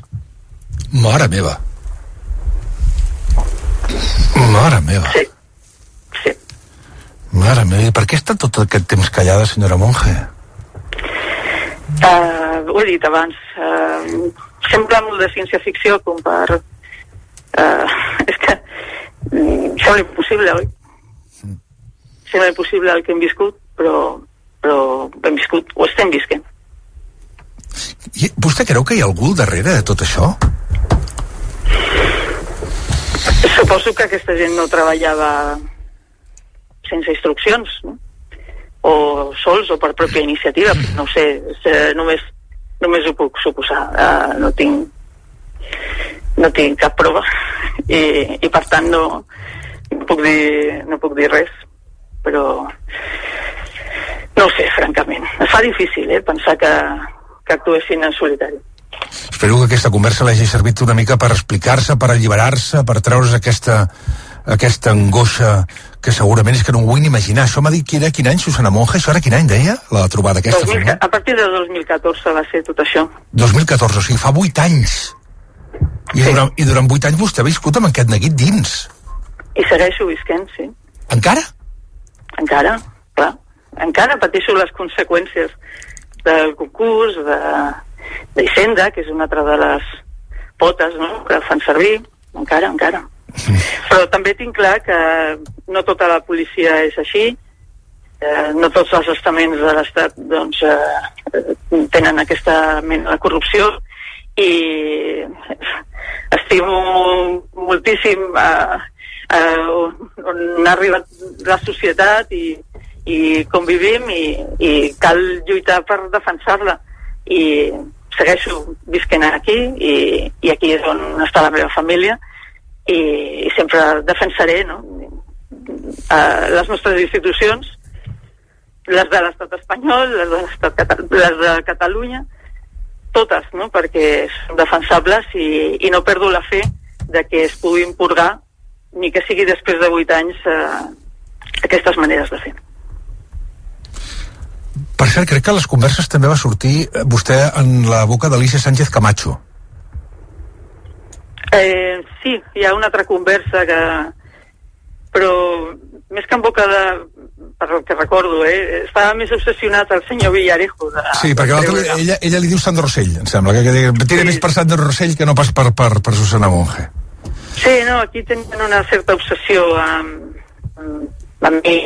Mare meva. Mare meva. Sí. Sí. Mare meva, i per què està tot aquest temps callada, senyora Monge? Uh, ho he dit abans, uh, sembla molt de ciència-ficció com per... Uh, és que mm, sembla impossible, oi? Sembla impossible el que hem viscut, però, però hem viscut, ho estem visquent. I vostè creu que hi ha algú al darrere de tot això? Suposo que aquesta gent no treballava sense instruccions, no? o sols o per pròpia iniciativa, no sé, eh, només, només ho puc suposar, uh, no tinc no tinc cap prova i, i per tant no, no, puc dir, no puc dir res però no ho sé, francament es fa difícil eh, pensar que, que actuessin en solitari Espero que aquesta conversa l'hagi servit una mica per explicar-se, per alliberar-se, per treure's aquesta, aquesta angoixa que segurament és que no ho vull imaginar. Això m'ha dit que era quin any, Susana Monge? Això era quin any, deia, la trobada aquesta? 2000, formal? a partir de 2014 va ser tot això 2014, o sigui, fa 8 anys. I, sí. durant, I durant 8 anys vostè ha viscut amb aquest neguit dins. i segueixo visquent, sí Encara? Encara, clar. Encara pateixo les conseqüències del concurs de d'Hisenda, que és una altra de les potes no? que fan servir. Encara, encara. Però també tinc clar que no tota la policia és així. Eh, no tots els estaments de l'Estat doncs, eh, tenen aquesta mena de corrupció. I estimo moltíssim eh, eh, on, on ha arribat la societat i, i com vivim i, i cal lluitar per defensar-la i segueixo visquent aquí i, i aquí és on està la meva família i, i sempre defensaré no? eh, les nostres institucions les de l'estat espanyol, les de, l'estat les de Catalunya, totes, no? perquè són defensables i, i no perdo la fe de que es puguin purgar, ni que sigui després de 8 anys, eh, aquestes maneres de fer. Per cert, crec que a les converses també va sortir eh, vostè en la boca d'Alicia Sánchez Camacho. Eh, sí, hi ha una altra conversa que... Però més que en boca de... Per el que recordo, eh? Estava més obsessionat el senyor Villarejo. De, Sí, perquè l'altre, ella, ella li diu Sandro Rossell, em sembla, que, que tira sí. més per Sandro Rossell que no pas per, per, per Susana Monge. Sí, no, aquí tenen una certa obsessió amb, amb també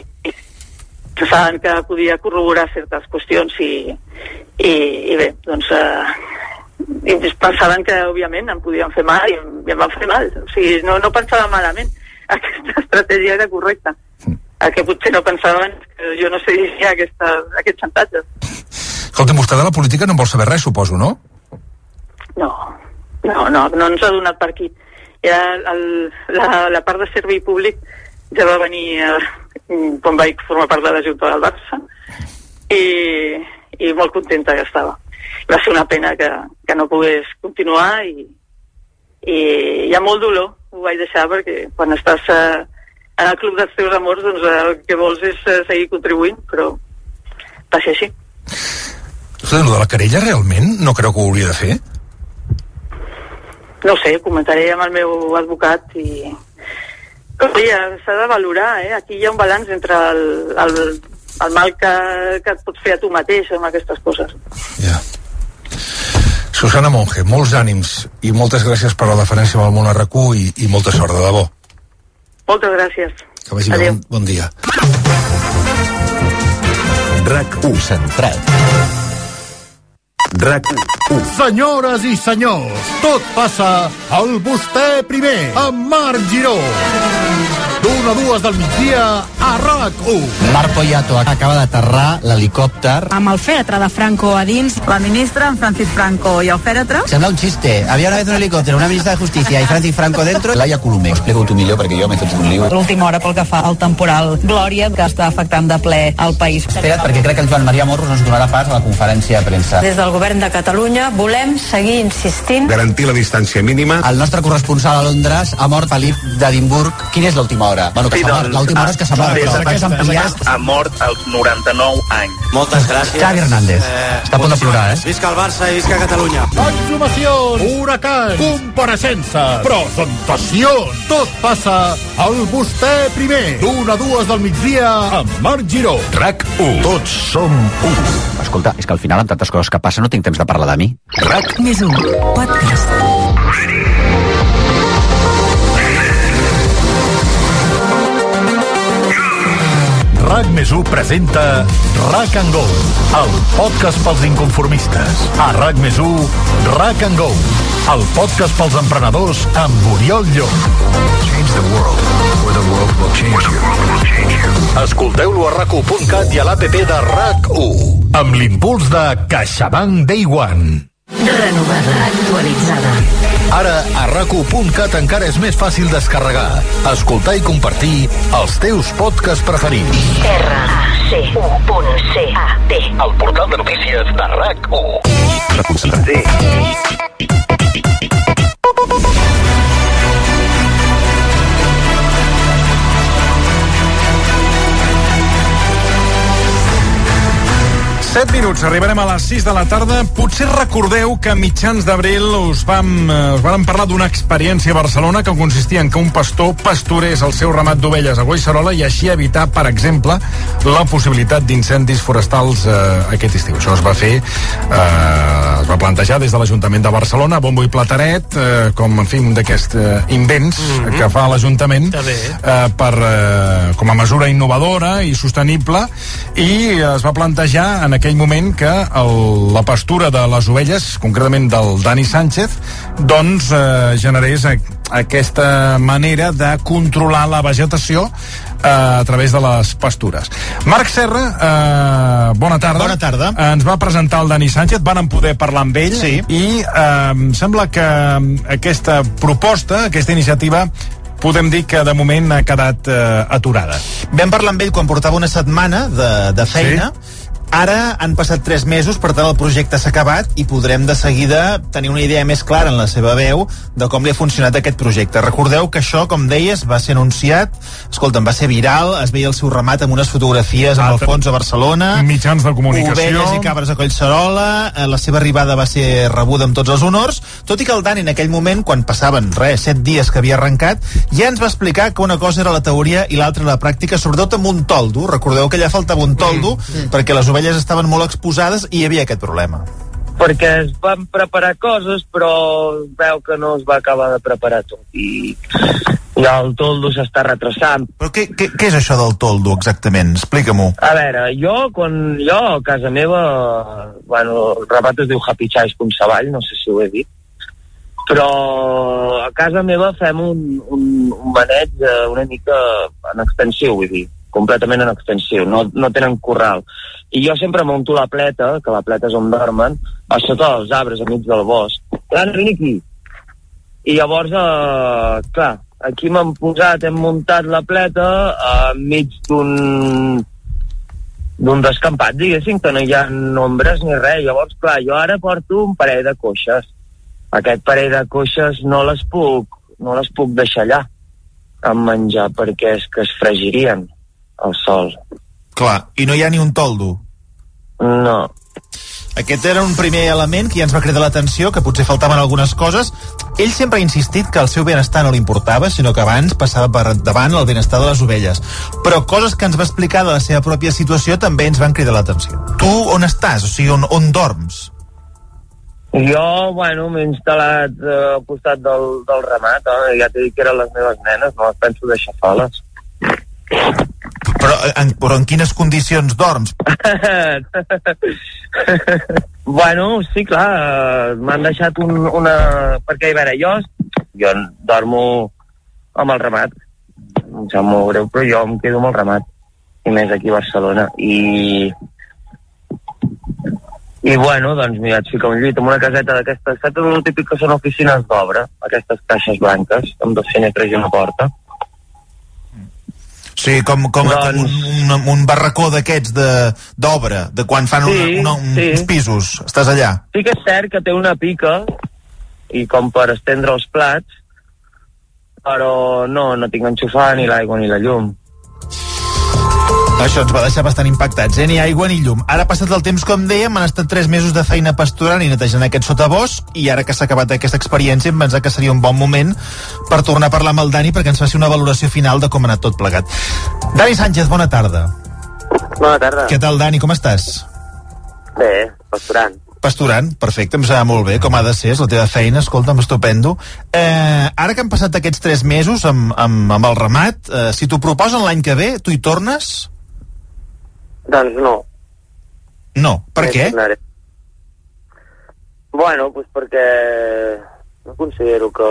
pensaven que podia corroborar certes qüestions i, i, i bé, doncs eh, i pensaven que òbviament em podien fer mal i em, i em van fer mal. O sigui, no, no pensava malament. Aquesta estratègia era correcta. El que potser no pensaven que jo no seguiria aquesta, aquest xantatge Escolta, vostè de la política no en vol saber res, suposo, no? no, no, no, no ens ha donat per aquí ja el, la, la part de servei públic ja va venir eh, quan vaig formar part de la Junta del Barça i, i molt contenta que estava va ser una pena que, que no pogués continuar i, i hi ha molt dolor ho vaig deixar perquè quan estàs eh, en el club dels teus amors doncs eh, el que vols és seguir contribuint però va ser així Escolta, de la querella realment no creu que ho hauria de fer? No sé, comentaré amb el meu advocat i s'ha de valorar, eh? Aquí hi ha un balanç entre el, el, el mal que, que et pots fer a tu mateix amb aquestes coses. Ja. Susana Monge, molts ànims i moltes gràcies per la deferència amb el món RQ i, i molta sort, de debò. Moltes gràcies. Que vagi bé, bon, bon dia. RAC1 centrat. RAC1. Senyores i senyors, tot passa al vostè primer, amb Marc Giró. D'una a dues del migdia a RAC1. Marc Poyato acaba d'aterrar l'helicòpter. Amb el fèretre de Franco a dins. La ministra, en Francis Franco i el fèretre. Sembla un xiste. Había una vez un helicòpter, una ministra de Justícia i Francis Franco dentro. Laia Colomer. Explico tu millor perquè jo m'he fet un lío. L'última hora pel que fa al temporal Glòria, que està afectant de ple el país. Espera't, perquè crec que el Joan Maria Morros ens donarà pas a la conferència de premsa. Des del govern de Catalunya volem seguir insistint Garantir la distància mínima. El nostre corresponsal a Londres ha mort Felip d'Edimburg. Quina és l'última hora? Bueno, que Sí, s'ha mort. doncs, L'última hora és que s'ha mort, però després ampliat. Ha mort als 99 anys. Moltes gràcies. Xavi Hernández. Està a punt de plorar, eh? Visca el Barça i visca Catalunya. Exhumacions, huracans, compareixences, presentacions. Tot passa al vostè primer. D'una a dues del migdia amb Marc Giró. RAC1. Tots som un. Escolta, és que al final, amb tantes coses que passen, no tinc temps de parlar de mi. RAC Més un, podcast. RAC més 1 presenta RAC and Go, el podcast pels inconformistes. A RAC més 1, RAC and Go, el podcast pels emprenedors amb Oriol Llop. Change the world, or the world will change you. Escolteu-lo a rac1.cat i a l'APP de RAC1, amb l'impuls de CaixaBank Day One. Renovada, actualitzada. Ara, a rac1.cat encara és més fàcil descarregar, escoltar i compartir els teus podcasts preferits. R-A-C-U.C-A-T El portal de notícies de RAC1. Set minuts, arribarem a les 6 de la tarda. Potser recordeu que a mitjans d'abril us vam, eh, us vam parlar d'una experiència a Barcelona que consistia en que un pastor pasturés el seu ramat d'ovelles a Guaicerola i així evitar, per exemple, la possibilitat d'incendis forestals eh, aquest estiu. Això es va fer, eh, es va plantejar des de l'Ajuntament de Barcelona, bombo i plateret, eh, com, en fi, un d'aquests eh, invents mm -hmm. que fa l'Ajuntament eh, per, eh, com a mesura innovadora i sostenible i es va plantejar en aquell moment que el, la pastura de les ovelles, concretament del Dani Sánchez, doncs eh, generés a, aquesta manera de controlar la vegetació eh, a través de les pastures. Marc Serra, eh, bona tarda. Bona tarda. Eh, ens va presentar el Dani Sánchez, van poder parlar amb ell Sí. i eh, em sembla que aquesta proposta, aquesta iniciativa podem dir que de moment ha quedat eh, aturada. Vam parlar amb ell quan portava una setmana de, de feina. Sí? Ara han passat tres mesos, per tant el projecte s'ha acabat i podrem de seguida tenir una idea més clara en la seva veu de com li ha funcionat aquest projecte. Recordeu que això, com deies, va ser anunciat, escolta'm, va ser viral, es veia el seu ramat amb unes fotografies amb el fons a Barcelona, Mitjans de comunicació... ovelles i cabres a Collserola, eh, la seva arribada va ser rebuda amb tots els honors, tot i que el Dani en aquell moment, quan passaven, res, set dies que havia arrencat, ja ens va explicar que una cosa era la teoria i l'altra la pràctica, sobretot amb un toldo. Recordeu que allà faltava un toldo, mm, perquè les ovelles estaven molt exposades i hi havia aquest problema. perquè es van preparar coses però veu que no es va acabar de preparar tot i, el toldo s'està retrasant Però què, què, què és això del toldo, exactament? Explica-m'ho. a veure, jo quan jo a casa meva bueno, el rabat es diu Happy Chais Savall, no sé si ho he dit però a casa meva fem un, un, un maneig eh, una mica en extensiu, vull dir, completament en extensiu, no, no tenen corral. I jo sempre munto la pleta, que la pleta és on dormen, a sota dels arbres, enmig del bosc. Aquí. I llavors, eh, clar, aquí m'han posat, hem muntat la pleta eh, enmig d'un d'un descampat, diguéssim, que no hi ha ombres ni res. Llavors, clar, jo ara porto un parell de coixes. Aquest parell de coixes no les puc, no les puc deixar allà amb menjar perquè és que es fregirien al sol. Clar, i no hi ha ni un toldo. No. Aquest era un primer element que ja ens va cridar l'atenció, que potser faltaven algunes coses. Ell sempre ha insistit que el seu benestar no li importava, sinó que abans passava per davant el benestar de les ovelles. Però coses que ens va explicar de la seva pròpia situació també ens van cridar l'atenció. Tu on estàs? O sigui, on, on dorms? Jo, bueno, m'he instal·lat eh, al costat del, del ramat, eh? ja t'he dit que eren les meves nenes, no les penso deixar soles. Però en, però en quines condicions dorms? bueno, sí, clar, eh, m'han deixat un, una... Perquè, a veure, jo, jo dormo amb el ramat, em sap molt greu, però jo em quedo amb el ramat, i més aquí a Barcelona, i... I bueno, doncs m'hi vaig ficar un llit amb una caseta d'aquestes, saps el típic que són oficines d'obra, aquestes caixes blanques, amb dos finestres i una porta. Sí, com, com, com un, un, un barracó d'aquests de- d'obra, de, de quan fan Sí, una, una, un, sí. uns pisos. Estàs allà? Sí que és cert que té una pica i com per estendre els plats però no, no tinc enxufada ni l'aigua ni la llum Això ens va deixar bastant impactats, eh? Ni aigua ni llum. Ara ha passat el temps, com dèiem, han estat 3 mesos de feina pasturant i netejant aquest sotabosc, i ara que s'ha acabat aquesta experiència em pensa que seria un bon moment per tornar a parlar amb el Dani perquè ens faci una valoració final de com ha anat tot plegat. Dani Sánchez, bona tarda. Bona tarda. Què tal, Dani, com estàs? Bé, pasturant. Pasturant, perfecte, em sembla molt bé, com ha de ser, és la teva feina, escolta'm, estupendo. Eh, ara que han passat aquests 3 mesos amb, amb, amb el ramat, eh, si t'ho proposen l'any que ve, tu hi tornes? Doncs no. No. Per No què? tornaré. Bueno, doncs perquè no considero que,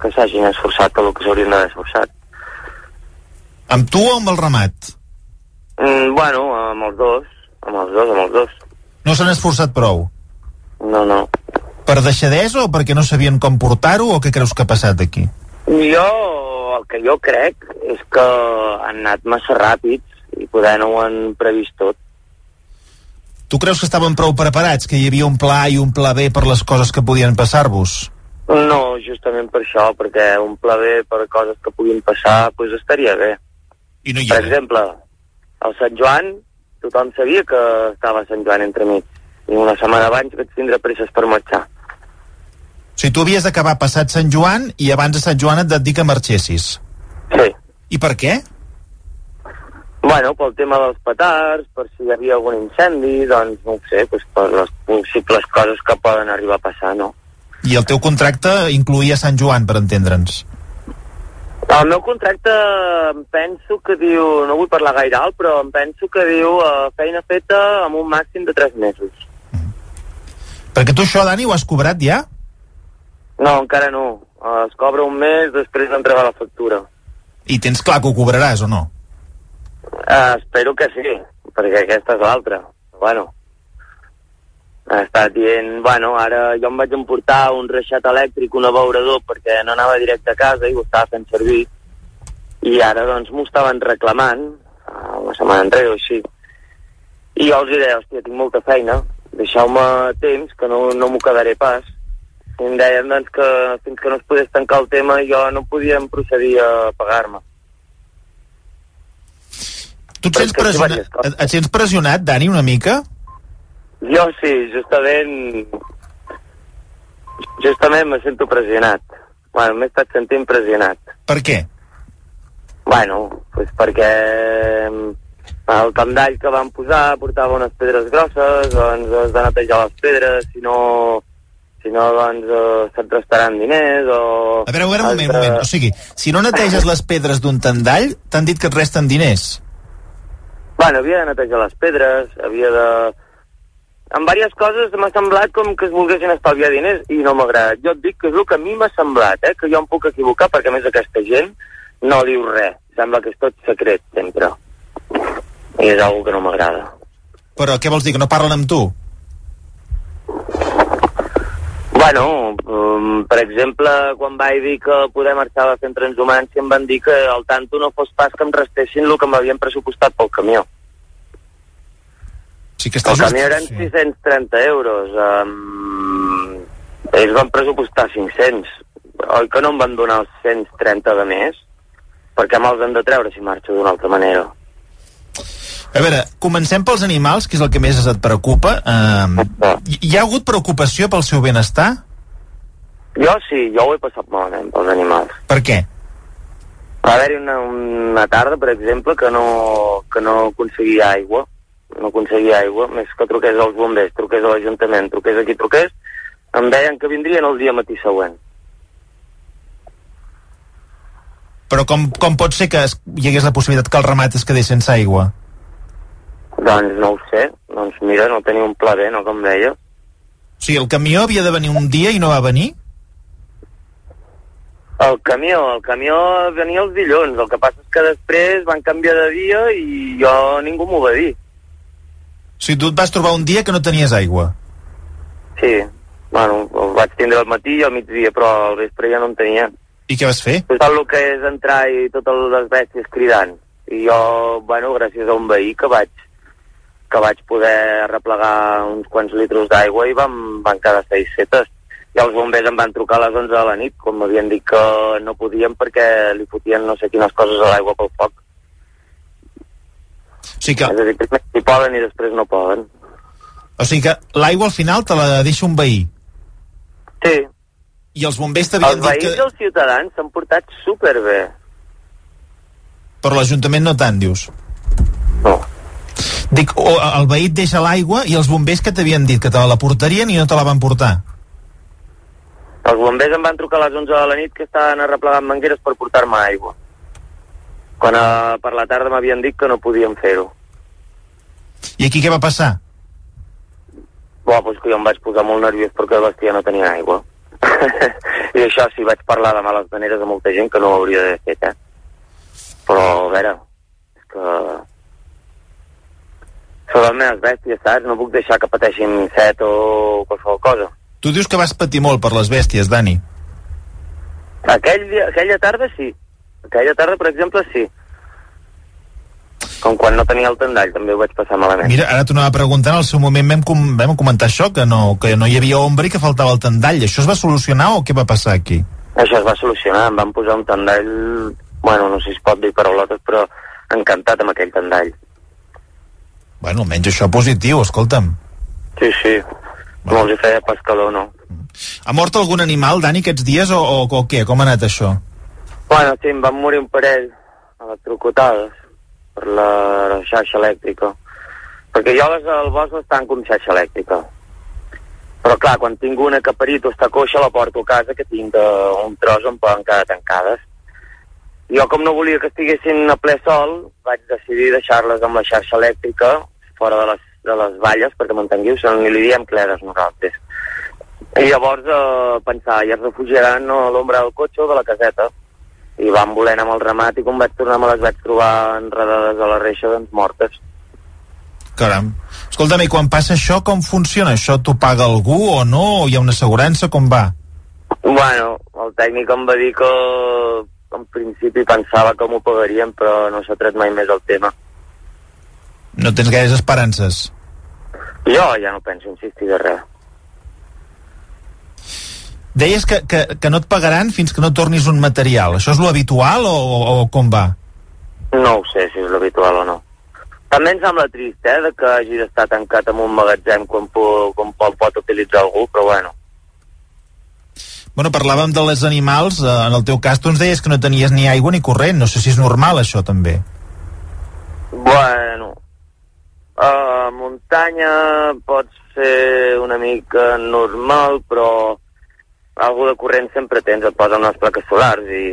que s'hagin esforçat el que s'haurien d'haver esforçat. Amb tu o amb el ramat? Mm, bueno, amb els dos, amb els dos, amb els dos. No s'han esforçat prou? No, no. Per deixadesa o perquè no sabien com portar-ho o què creus que ha passat aquí? Jo, el que jo crec és que han anat massa ràpids i poder no ho han previst tot. Tu creus que estaven prou preparats, que hi havia un pla A i un pla B per les coses que podien passar-vos? No, justament per això, perquè un pla B per coses que puguin passar, doncs estaria bé. I no hi per exemple, el Sant Joan, tothom sabia que estava Sant Joan entremig. I una setmana abans vaig tindre presses per marxar. O sigui, tu havies d'acabar passat Sant Joan i abans de Sant Joan et dir que marxessis. Sí. I per què? Bueno, pel tema dels petards, per si hi havia algun incendi, doncs no ho sé, doncs per les possibles coses que poden arribar a passar, no? I el teu contracte incluïa Sant Joan, per entendre'ns. El meu contracte em penso que diu, no vull parlar gaire alt, però em penso que diu eh, feina feta amb un màxim de 3 mesos. Perquè tu això, Dani, ho has cobrat ja? No, encara no. Es cobra un mes després d'entregar la factura. I tens clar que ho cobraràs o no? Eh, espero que sí, perquè aquesta és l'altra. Bueno, estat dient, bueno, ara jo em vaig emportar un reixat elèctric, un abeurador, perquè no anava directe a casa i ho estava fent servir. I ara, doncs, m'ho estaven reclamant, una setmana enrere o així. I jo els deia, hòstia, tinc molta feina, deixeu-me temps, que no, no m'ho quedaré pas. I em deien, doncs, que fins que no es pogués tancar el tema jo no podíem procedir a pagar-me. Tu et sents, pressionat, et, et sents pressionat, Dani, una mica? Jo sí, justament... Justament me sento pressionat. Bueno, m'he estat sentint pressionat. Per què? Bueno, pues perquè... El tendall que van posar portava unes pedres grosses, doncs has de netejar les pedres, si no, si no doncs eh, se't restaran diners o... A veure, a veure, un moment, un moment. O sigui, si no neteges les pedres d'un tendall, t'han dit que et resten diners. Bueno, havia de netejar les pedres, havia de... En diverses coses m'ha semblat com que es volguessin estalviar diners i no m'ha agradat. Jo et dic que és el que a mi m'ha semblat, eh? que jo em puc equivocar perquè a més aquesta gent no diu res. Sembla que és tot secret sempre. I és algo que no m'agrada. Però què vols dir, que no parlen amb tu? Bueno, um, per exemple, quan vaig dir que poder marxar a fent transhumància em van dir que al tanto no fos pas que em restessin el que m'havien pressupostat pel camió. Sí que està El just. camió eren 630 euros. Um, ells van pressupostar 500. Oi que no em van donar els 130 de més? Perquè me'ls han de treure si marxo d'una altra manera. A veure, comencem pels animals, que és el que més et preocupa. Uh, hi ha hagut preocupació pel seu benestar? Jo sí, jo ho he passat malament pels animals. Per què? Va haver-hi una, una tarda, per exemple, que no, que no aconseguia aigua. No aconseguia aigua, més que truqués als bombers, truqués a l'Ajuntament, truqués aquí, truqués, em deien que vindrien el dia matí següent. Però com, com pot ser que hi hagués la possibilitat que el ramat es quedés sense aigua? Doncs no ho sé, doncs mira, no tenia un pla B, no com deia. O sigui, el camió havia de venir un dia i no va venir? El camió, el camió venia els dilluns, el que passa és que després van canviar de dia i jo ningú m'ho va dir. O sigui, tu et vas trobar un dia que no tenies aigua. Sí, bueno, el vaig tindre al matí i al migdia, però al vespre ja no en tenia. I què vas fer? Saps el que és entrar i totes les bèsties cridant. I jo, bueno, gràcies a un veí que vaig que vaig poder replegar uns quants litres d'aigua i van, van quedar seis setes. I els bombers em van trucar a les 11 de la nit, com m'havien dit que no podien perquè li fotien no sé quines coses a l'aigua pel foc. O sigui que, És a dir, primer hi poden i després no poden. o sigui que l'aigua al final te la deixa un veí. Sí. I els bombers Els t'havien dit veïns que... i els ciutadans s'han portat superbé. Però l'Ajuntament no tant, dius? No. Dic, o, el veí et deixa l'aigua i els bombers que t'havien dit que te la portarien i no te la van portar. Els bombers em van trucar a les 11 de la nit que estaven arreplegant mangueres per portar-me aigua. Quan a, per la tarda m'havien dit que no podien fer-ho. I aquí què va passar? Buah, doncs que jo em vaig posar molt nerviós perquè el bestiar no tenia aigua. I això sí, vaig parlar de males maneres a molta gent que no ho hauria d'haver fet, eh? Però, a veure, és que... Són les meves bèsties, saps? No puc deixar que pateixin set o qualsevol cosa. Tu dius que vas patir molt per les bèsties, Dani. Aquell dia, aquella tarda sí. Aquella tarda, per exemple, sí. Com quan no tenia el tendall, també ho vaig passar malament. Mira, ara t'ho anava preguntant, al seu moment vam, com, vam comentar això, que no, que no hi havia ombra i que faltava el tendall. Això es va solucionar o què va passar aquí? Això es va solucionar, em van posar un tendall, bueno, no sé si es pot dir paraulotes, però encantat amb aquell tendall. Bueno, almenys això positiu, escolta'm. Sí, sí, no els hi feia pas calor, no. Ha mort algun animal, Dani, aquests dies, o, o, o què? Com ha anat això? Bueno, sí, em van morir un parell electrocutades per la xarxa elèctrica. Perquè jo les al bosc les tanco amb xarxa elèctrica. Però clar, quan tinc una que perito està coixa la porto a casa que tinc eh, un tros on poden quedar tancades. Jo com no volia que estiguessin a ple sol, vaig decidir deixar-les amb la xarxa elèctrica fora de les, de les valles, perquè m'entengueu, n'hi li diem cleres nosaltres. I llavors eh, pensar, ja es refugiaran a l'ombra del cotxe o de la caseta. I van volent amb el ramat i quan vaig tornar me les vaig trobar enredades a la reixa, doncs mortes. Caram. Escolta'm, i quan passa això, com funciona? Això t'ho paga algú o no? O hi ha una assegurança? Com va? Bueno, el tècnic em va dir que en principi pensava que m'ho pagarien, però no s'ha tret mai més el tema. No tens gaires esperances? Jo ja no penso insistir de res. Deies que, que, que no et pagaran fins que no tornis un material. Això és lo habitual o, o, o com va? No ho sé si és l'habitual o no. També em sembla trist, eh, de que hagi d'estar tancat en un magatzem quan, po, quan pot, pot utilitzar algú, però bueno. Bueno, parlàvem de les animals. eh, En el teu cas, tu ens deies que no tenies ni aigua ni corrent. No sé si és normal, això, també. Bueno, Uh, muntanya pot ser una mica normal, però algú de corrent sempre tens, et posen unes plaques solars i,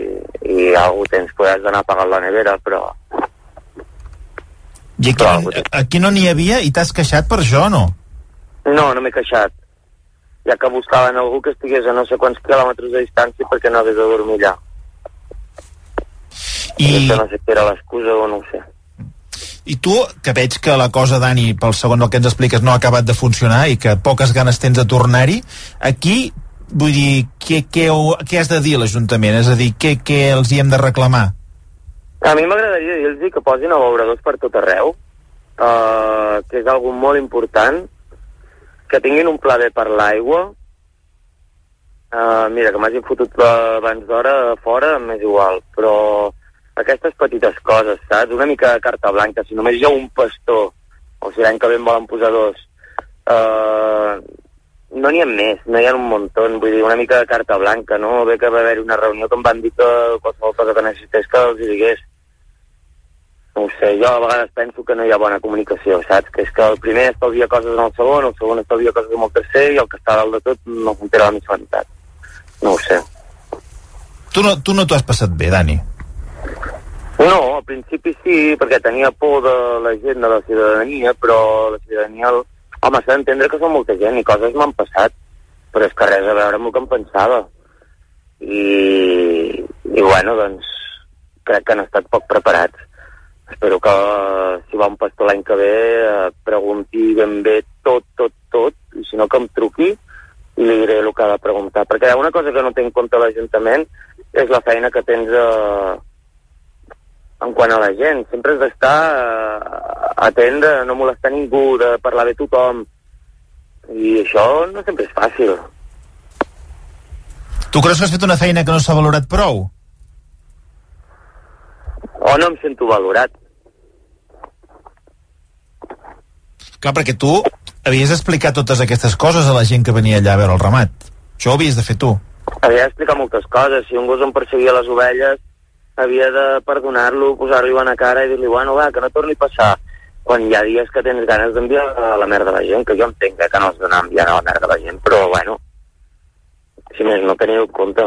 i algú tens, podràs d'anar a pagar la nevera, però I aquí, aquí no n'hi havia i t'has queixat per això o no? no, no m'he queixat. Ja que buscaven algú que estigués a no sé quants quilòmetres de distància perquè no hagués de dormir allà. I... No sé si era l'excusa o no ho sé. I tu, que veig que la cosa, Dani, pel segon del que ens expliques, no ha acabat de funcionar i que poques ganes tens de tornar-hi, aquí, vull dir, què, què, què has de dir a l'Ajuntament? És a dir, què, què els hi hem de reclamar? A mi m'agradaria dir-los que posin abeuradors per tot arreu, uh, que és algo molt important, que tinguin un pla B per l'aigua. Uh, mira, que m'hagin fotut abans d'hora fora, m'és igual, però aquestes petites coses, saps? Una mica de carta blanca, si només hi ha un pastor, o si l'any que ve en volen posar dos, uh, no n'hi ha més, no hi ha un muntó, vull dir, una mica de carta blanca, no? Bé que va haver una reunió que em van dir que qualsevol cosa que necessités que els digués. No ho sé, jo a vegades penso que no hi ha bona comunicació, saps? Que és que el primer estalvia coses en el segon, el segon estalvia coses en el tercer i el que està dalt de tot no s'entera la mitja veritat. No ho sé. Tu no, tu no t'ho has passat bé, Dani. No, al principi sí, perquè tenia por de la gent, de la ciutadania, però la ciutadania... El... Home, s'ha d'entendre que són molta gent i coses m'han passat, però és que res a veure amb el que em pensava. I, i bueno, doncs, crec que han estat poc preparats. Espero que si va un pastor l'any que ve pregunti ben bé tot, tot, tot, i si no que em truqui i li diré el que ha de preguntar. Perquè una cosa que no té en compte l'Ajuntament és la feina que tens eh, en quant a la gent. Sempre has d'estar eh, atent de no molestar ningú, de parlar bé tothom. I això no sempre és fàcil. Tu creus que has fet una feina que no s'ha valorat prou? O no em sento valorat. Clar, perquè tu havies d'explicar totes aquestes coses a la gent que venia allà a veure el ramat. Això ho havies de fer tu. Havia d'explicar moltes coses. Si un gos em perseguia les ovelles, havia de perdonar-lo, posar-li bona cara i dir-li, bueno, va, que no torni a passar. Quan hi ha dies que tens ganes d'enviar a la merda a la gent, que jo entenc que no has d'anar enviant a la merda a la gent, però, bueno, si més no teniu en compte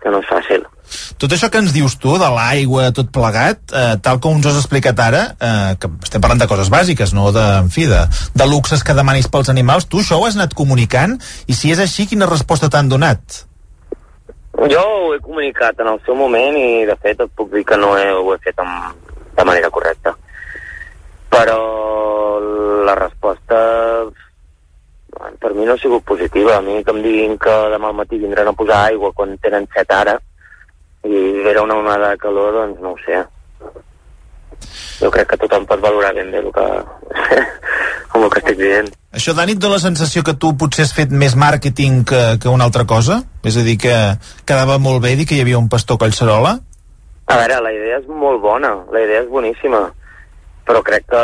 que no és fàcil. Tot això que ens dius tu, de l'aigua, tot plegat, eh, tal com ens has explicat ara, eh, que estem parlant de coses bàsiques, no de, en fi, de, de luxes que demanis pels animals, tu això ho has anat comunicant, i si és així, quina resposta t'han donat? Jo ho he comunicat en el seu moment i, de fet, et puc dir que no he, ho he fet amb, de manera correcta. Però la resposta per mi no ha sigut positiva. A mi que em diguin que demà al matí vindran a posar aigua quan tenen set ara i era una onada de calor, doncs no ho sé. Jo crec que tothom pot valorar ben bé el que, com el que estic dient. Això, Dani, et la sensació que tu potser has fet més màrqueting que, que una altra cosa? És a dir, que quedava molt bé dir que hi havia un pastor Collserola? A veure, la idea és molt bona, la idea és boníssima, però crec que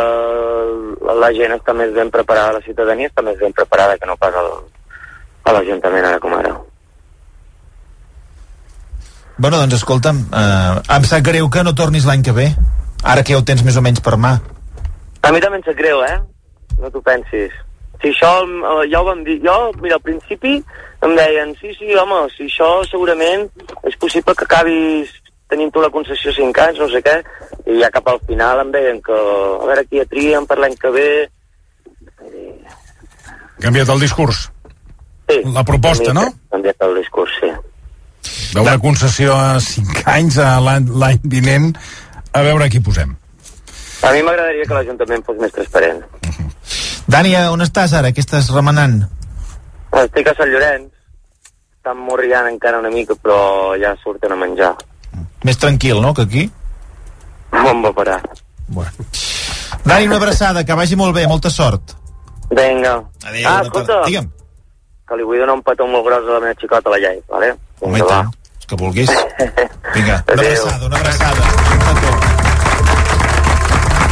la gent està més ben preparada, la ciutadania està més ben preparada que no pas el, a l'Ajuntament ara com ara. Bueno, doncs escolta'm, eh, em sap greu que no tornis l'any que ve, ara que ja ho tens més o menys per mà. A mi també em sap greu, eh? No t'ho pensis. Si això eh, ja ho vam dir, jo, mira, al principi em deien, sí, sí, home, si això segurament és possible que acabis tenint tu la concessió 5 anys, no sé què, i ja cap al final em deien que, a veure, qui a trien per l'any que ve... Canviat el discurs. Sí. La proposta, no? Canviat el discurs, sí. D'una concessió a 5 anys a l'any l'any vinent, a veure qui posem. A mi m'agradaria que l'Ajuntament fos més transparent. Dani, on estàs ara? Què estàs remenant? Estic a Sant Llorenç, estan morriant encara una mica, però ja surten a menjar. Més tranquil, no?, que aquí? Bon va parar. Bueno. Dani, una abraçada, que vagi molt bé, molta sort. Vinga. Adéu, ah, escolta. Digue'm. que li vull donar un petó molt gros a la meva xicota, la Iai, vale? Home, i tant. És que vulguis. Vinga, una abraçada, una abraçada. Un petó.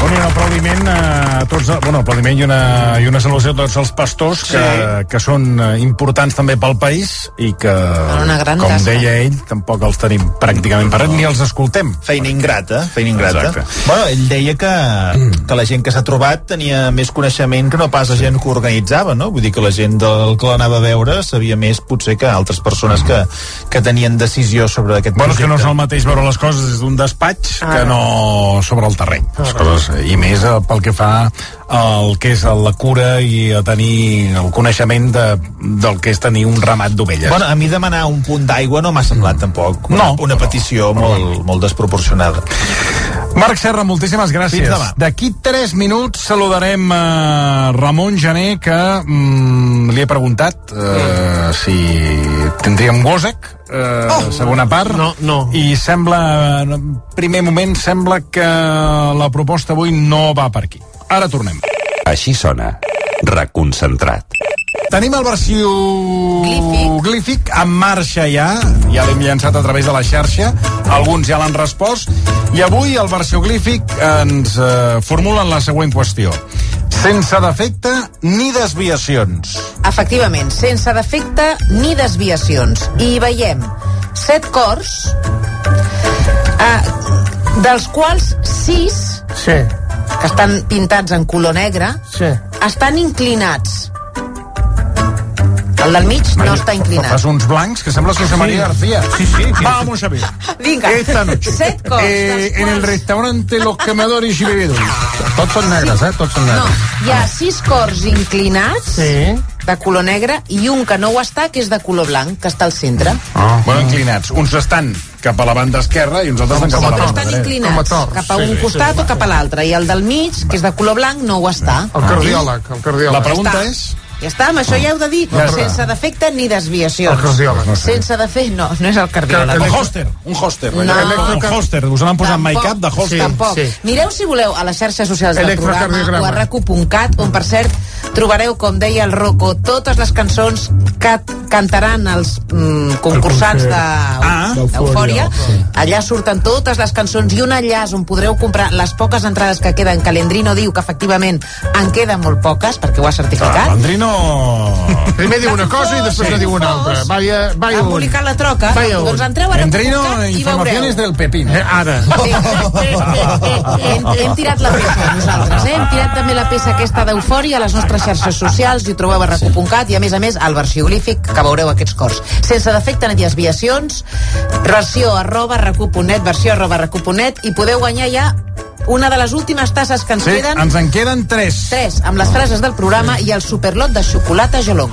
Bueno, un aplaudiment a tots, bueno, aplaudiment i una, i una salutació a tots els pastors que, Sí. que són eh, importants també pel país i que, una gran com tasca. deia ell, tampoc els tenim pràcticament per res, ni els escoltem. Feina ingrata, feina ingrata. Exacte. Bueno, ell deia que, que la gent que s'ha trobat tenia més coneixement que no pas la gent que organitzava, no? Vull dir que la gent del que l'anava a veure sabia més potser que altres persones que, que tenien decisió sobre aquest Bueno, és que projecte. no és el mateix veure les coses des d'un despatx Ah. que no sobre el terreny. Les coses, I més eh, pel que fa al que és la cura i a tenir el coneixement de, del que és tenir un ramat d'ovelles. Bueno, a mi demanar un punt d'aigua no m'ha semblat tampoc una, No. una petició molt, molt desproporcionada. Marc Serra, moltíssimes gràcies. D'aquí 3 minuts saludarem a Ramon Gené, que mm, li he preguntat uh, si tindríem Gosek, uh, oh. segona part. No, no. I sembla, en primer moment, sembla que la proposta avui no va per aquí. Ara tornem. Així sona. Reconcentrat. Tenim el versió glífic. glífic en marxa ja, ja l'hem llançat a través de la xarxa, alguns ja l'han respost, i avui el versió glífic ens eh, formulen la següent qüestió. Sense defecte ni desviacions. Efectivament, sense defecte ni desviacions. I hi veiem set cors, eh, dels quals sis, sí. Que estan pintats en color negre, sí. estan inclinats. El del mig no està inclinat. Fas uns blancs que sembla José María García. Sí, sí. Vamos a ver. Vinga, Esta noche. set cors. Eh, en el restaurante Los Quemadores y Bebedores. Tots són negres, eh? Tots són No, negres. hi ha sis cors inclinats Sí. De color negre i un que no ho està, que és de color blanc, que està al centre. Ah. Bueno, inclinats. Uns estan cap a la banda esquerra i uns altres estan cap a la banda Estan dreta. inclinats cap a un costat o cap a l'altre. I el del mig, que és de color blanc, no ho està. El cardiòleg, el cardiòleg. La pregunta està. és... Ja està, amb això ja heu de dir, Ja està. sense defecte ni desviacions. El cardiòleg. No sé. Sense defecte, no, no és el cardiòleg. Un hoster, un hoster. No. Un hoster, us l'han posat make-up de hoster. Tampoc. Mireu, si voleu, a les xarxes socials del programa o a racu.cat, on, per cert, trobareu, com deia el Rocco, totes les cançons que cantaran els mm, concursants Ah. de- d'Eufòria. Allà surten totes les cançons i un enllaç on podreu comprar les poques entrades que queden, que l'Endrino diu que efectivament en queden molt poques, perquè ho ha certificat. L'Andrino... Primer diu una cosa i després ne diu una altra. Vaya, vaya ha un. publicat la troca, Vaya un. doncs entreu a Endrino, racu.cat i informaciones del Pepín. Eh, ara. hem, hem tirat la peça nosaltres, eh? hem tirat també la peça aquesta d'eufòria a les nostres xarxes socials i ho trobeu a racu.cat i a més a més al versió glífic que veureu aquests cors sense defecte ni desviacions versió arroba racu.net versió arroba racu.net i podeu guanyar ja una de les últimes tasses que ens Sí, queden ens en queden tres. tres amb les frases del programa i el superlot de xocolata Jolong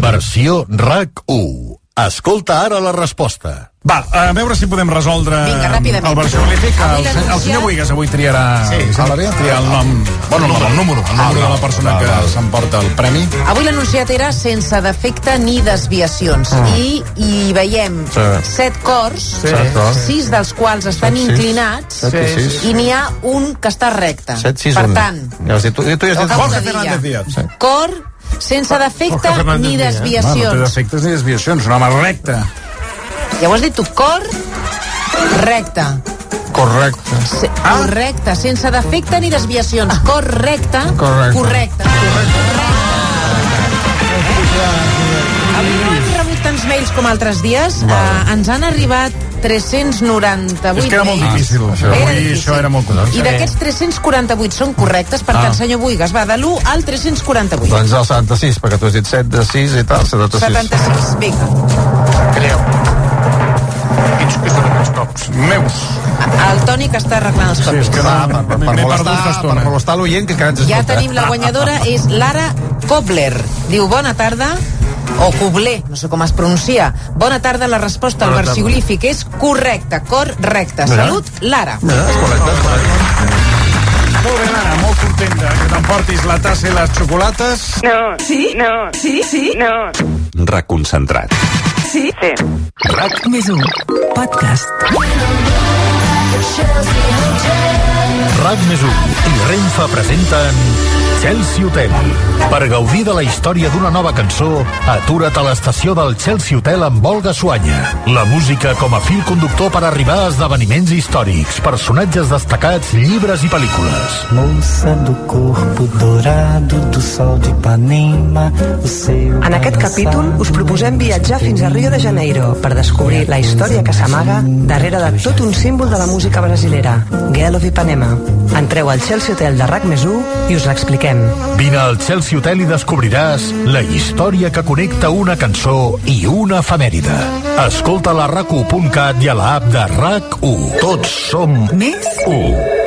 Versió RAC 1. Escolta ara la resposta. Va, a veure si podem resoldre Vinga, ràpidament. el El, se- el l'anunciat- senyor Buigas avui triarà, Sí, sí, el- triar el nom, bueno, el, nom, el número, el número de la persona que s'emporta el premi. Avui l'anunciat era sense defecte ni desviacions Ah. i hi veiem Sí. set cors, Sí. Set sis dels quals estan Set, sis. inclinats Set i sis. i n'hi ha un que està recte. 7, 6, per 1. tant, Ja has dit, tu, tu ja has dit Jorge. Fernández Díaz. Sí. cor sense defecte ni. Bueno, no té desviacions. defectes ni desviacions, un home recte. Ja ho has dit tu, cor recte. Correcte. Se Correcte, sense defecte ni desviacions. Cor recte, Correcte. correcte. Avui no hem rebut tants mails com altres dies. Uh, ens han arribat 398 És que era molt difícil, això. Era Avui difícil. això era molt complicat. I d'aquests 348 són correctes, per Ah. tant, senyor Buigas, va de l'1 al 348. Doncs el 76, perquè tu has dit 7 de 6 i tal, 76. 76, vinga. Creu. Cops? Meus. El Toni que està arreglant els copis. que va, per, per, per, molestar, per molestar l'oient que encara ens Ja escolta. tenim la guanyadora, és Lara Kobler. Diu, bona tarda, o Kobler, no sé com es pronuncia. Bona tarda, la resposta al versiglífic és correcta, cor recta. Mira. Salut, Lara. Mira, és correcte, és correcte. Molt bé, Lara, molt contenta que t'emportis la tassa i les xocolates. No. Sí? No. Sí? Sí? No. Reconcentrat. Sí? Sí. RAC més 1. Podcast. Chelsea Hotel. RAC més i Renfa presenten Chelsea Hotel. Per gaudir de la història d'una nova cançó, atura't a l'estació del Chelsea Hotel amb Olga Suanya. La música com a fil conductor per arribar a esdeveniments històrics, personatges destacats, llibres i pel·lícules. Moça do corpo dourado do sol de Ipanema, En aquest capítol us proposem viatjar fins a Rio de Janeiro per descobrir la història que s'amaga darrere de tot un símbol de la música brasilera, Girl of Ipanema. Entreu al Chelsea Hotel de RAC més i us l'expliquem. Vine al Chelsea Hotel i descobriràs la història que connecta una cançó i una efemèride. Escolta la rac i a l'app de RAC1. Tots som Més 1.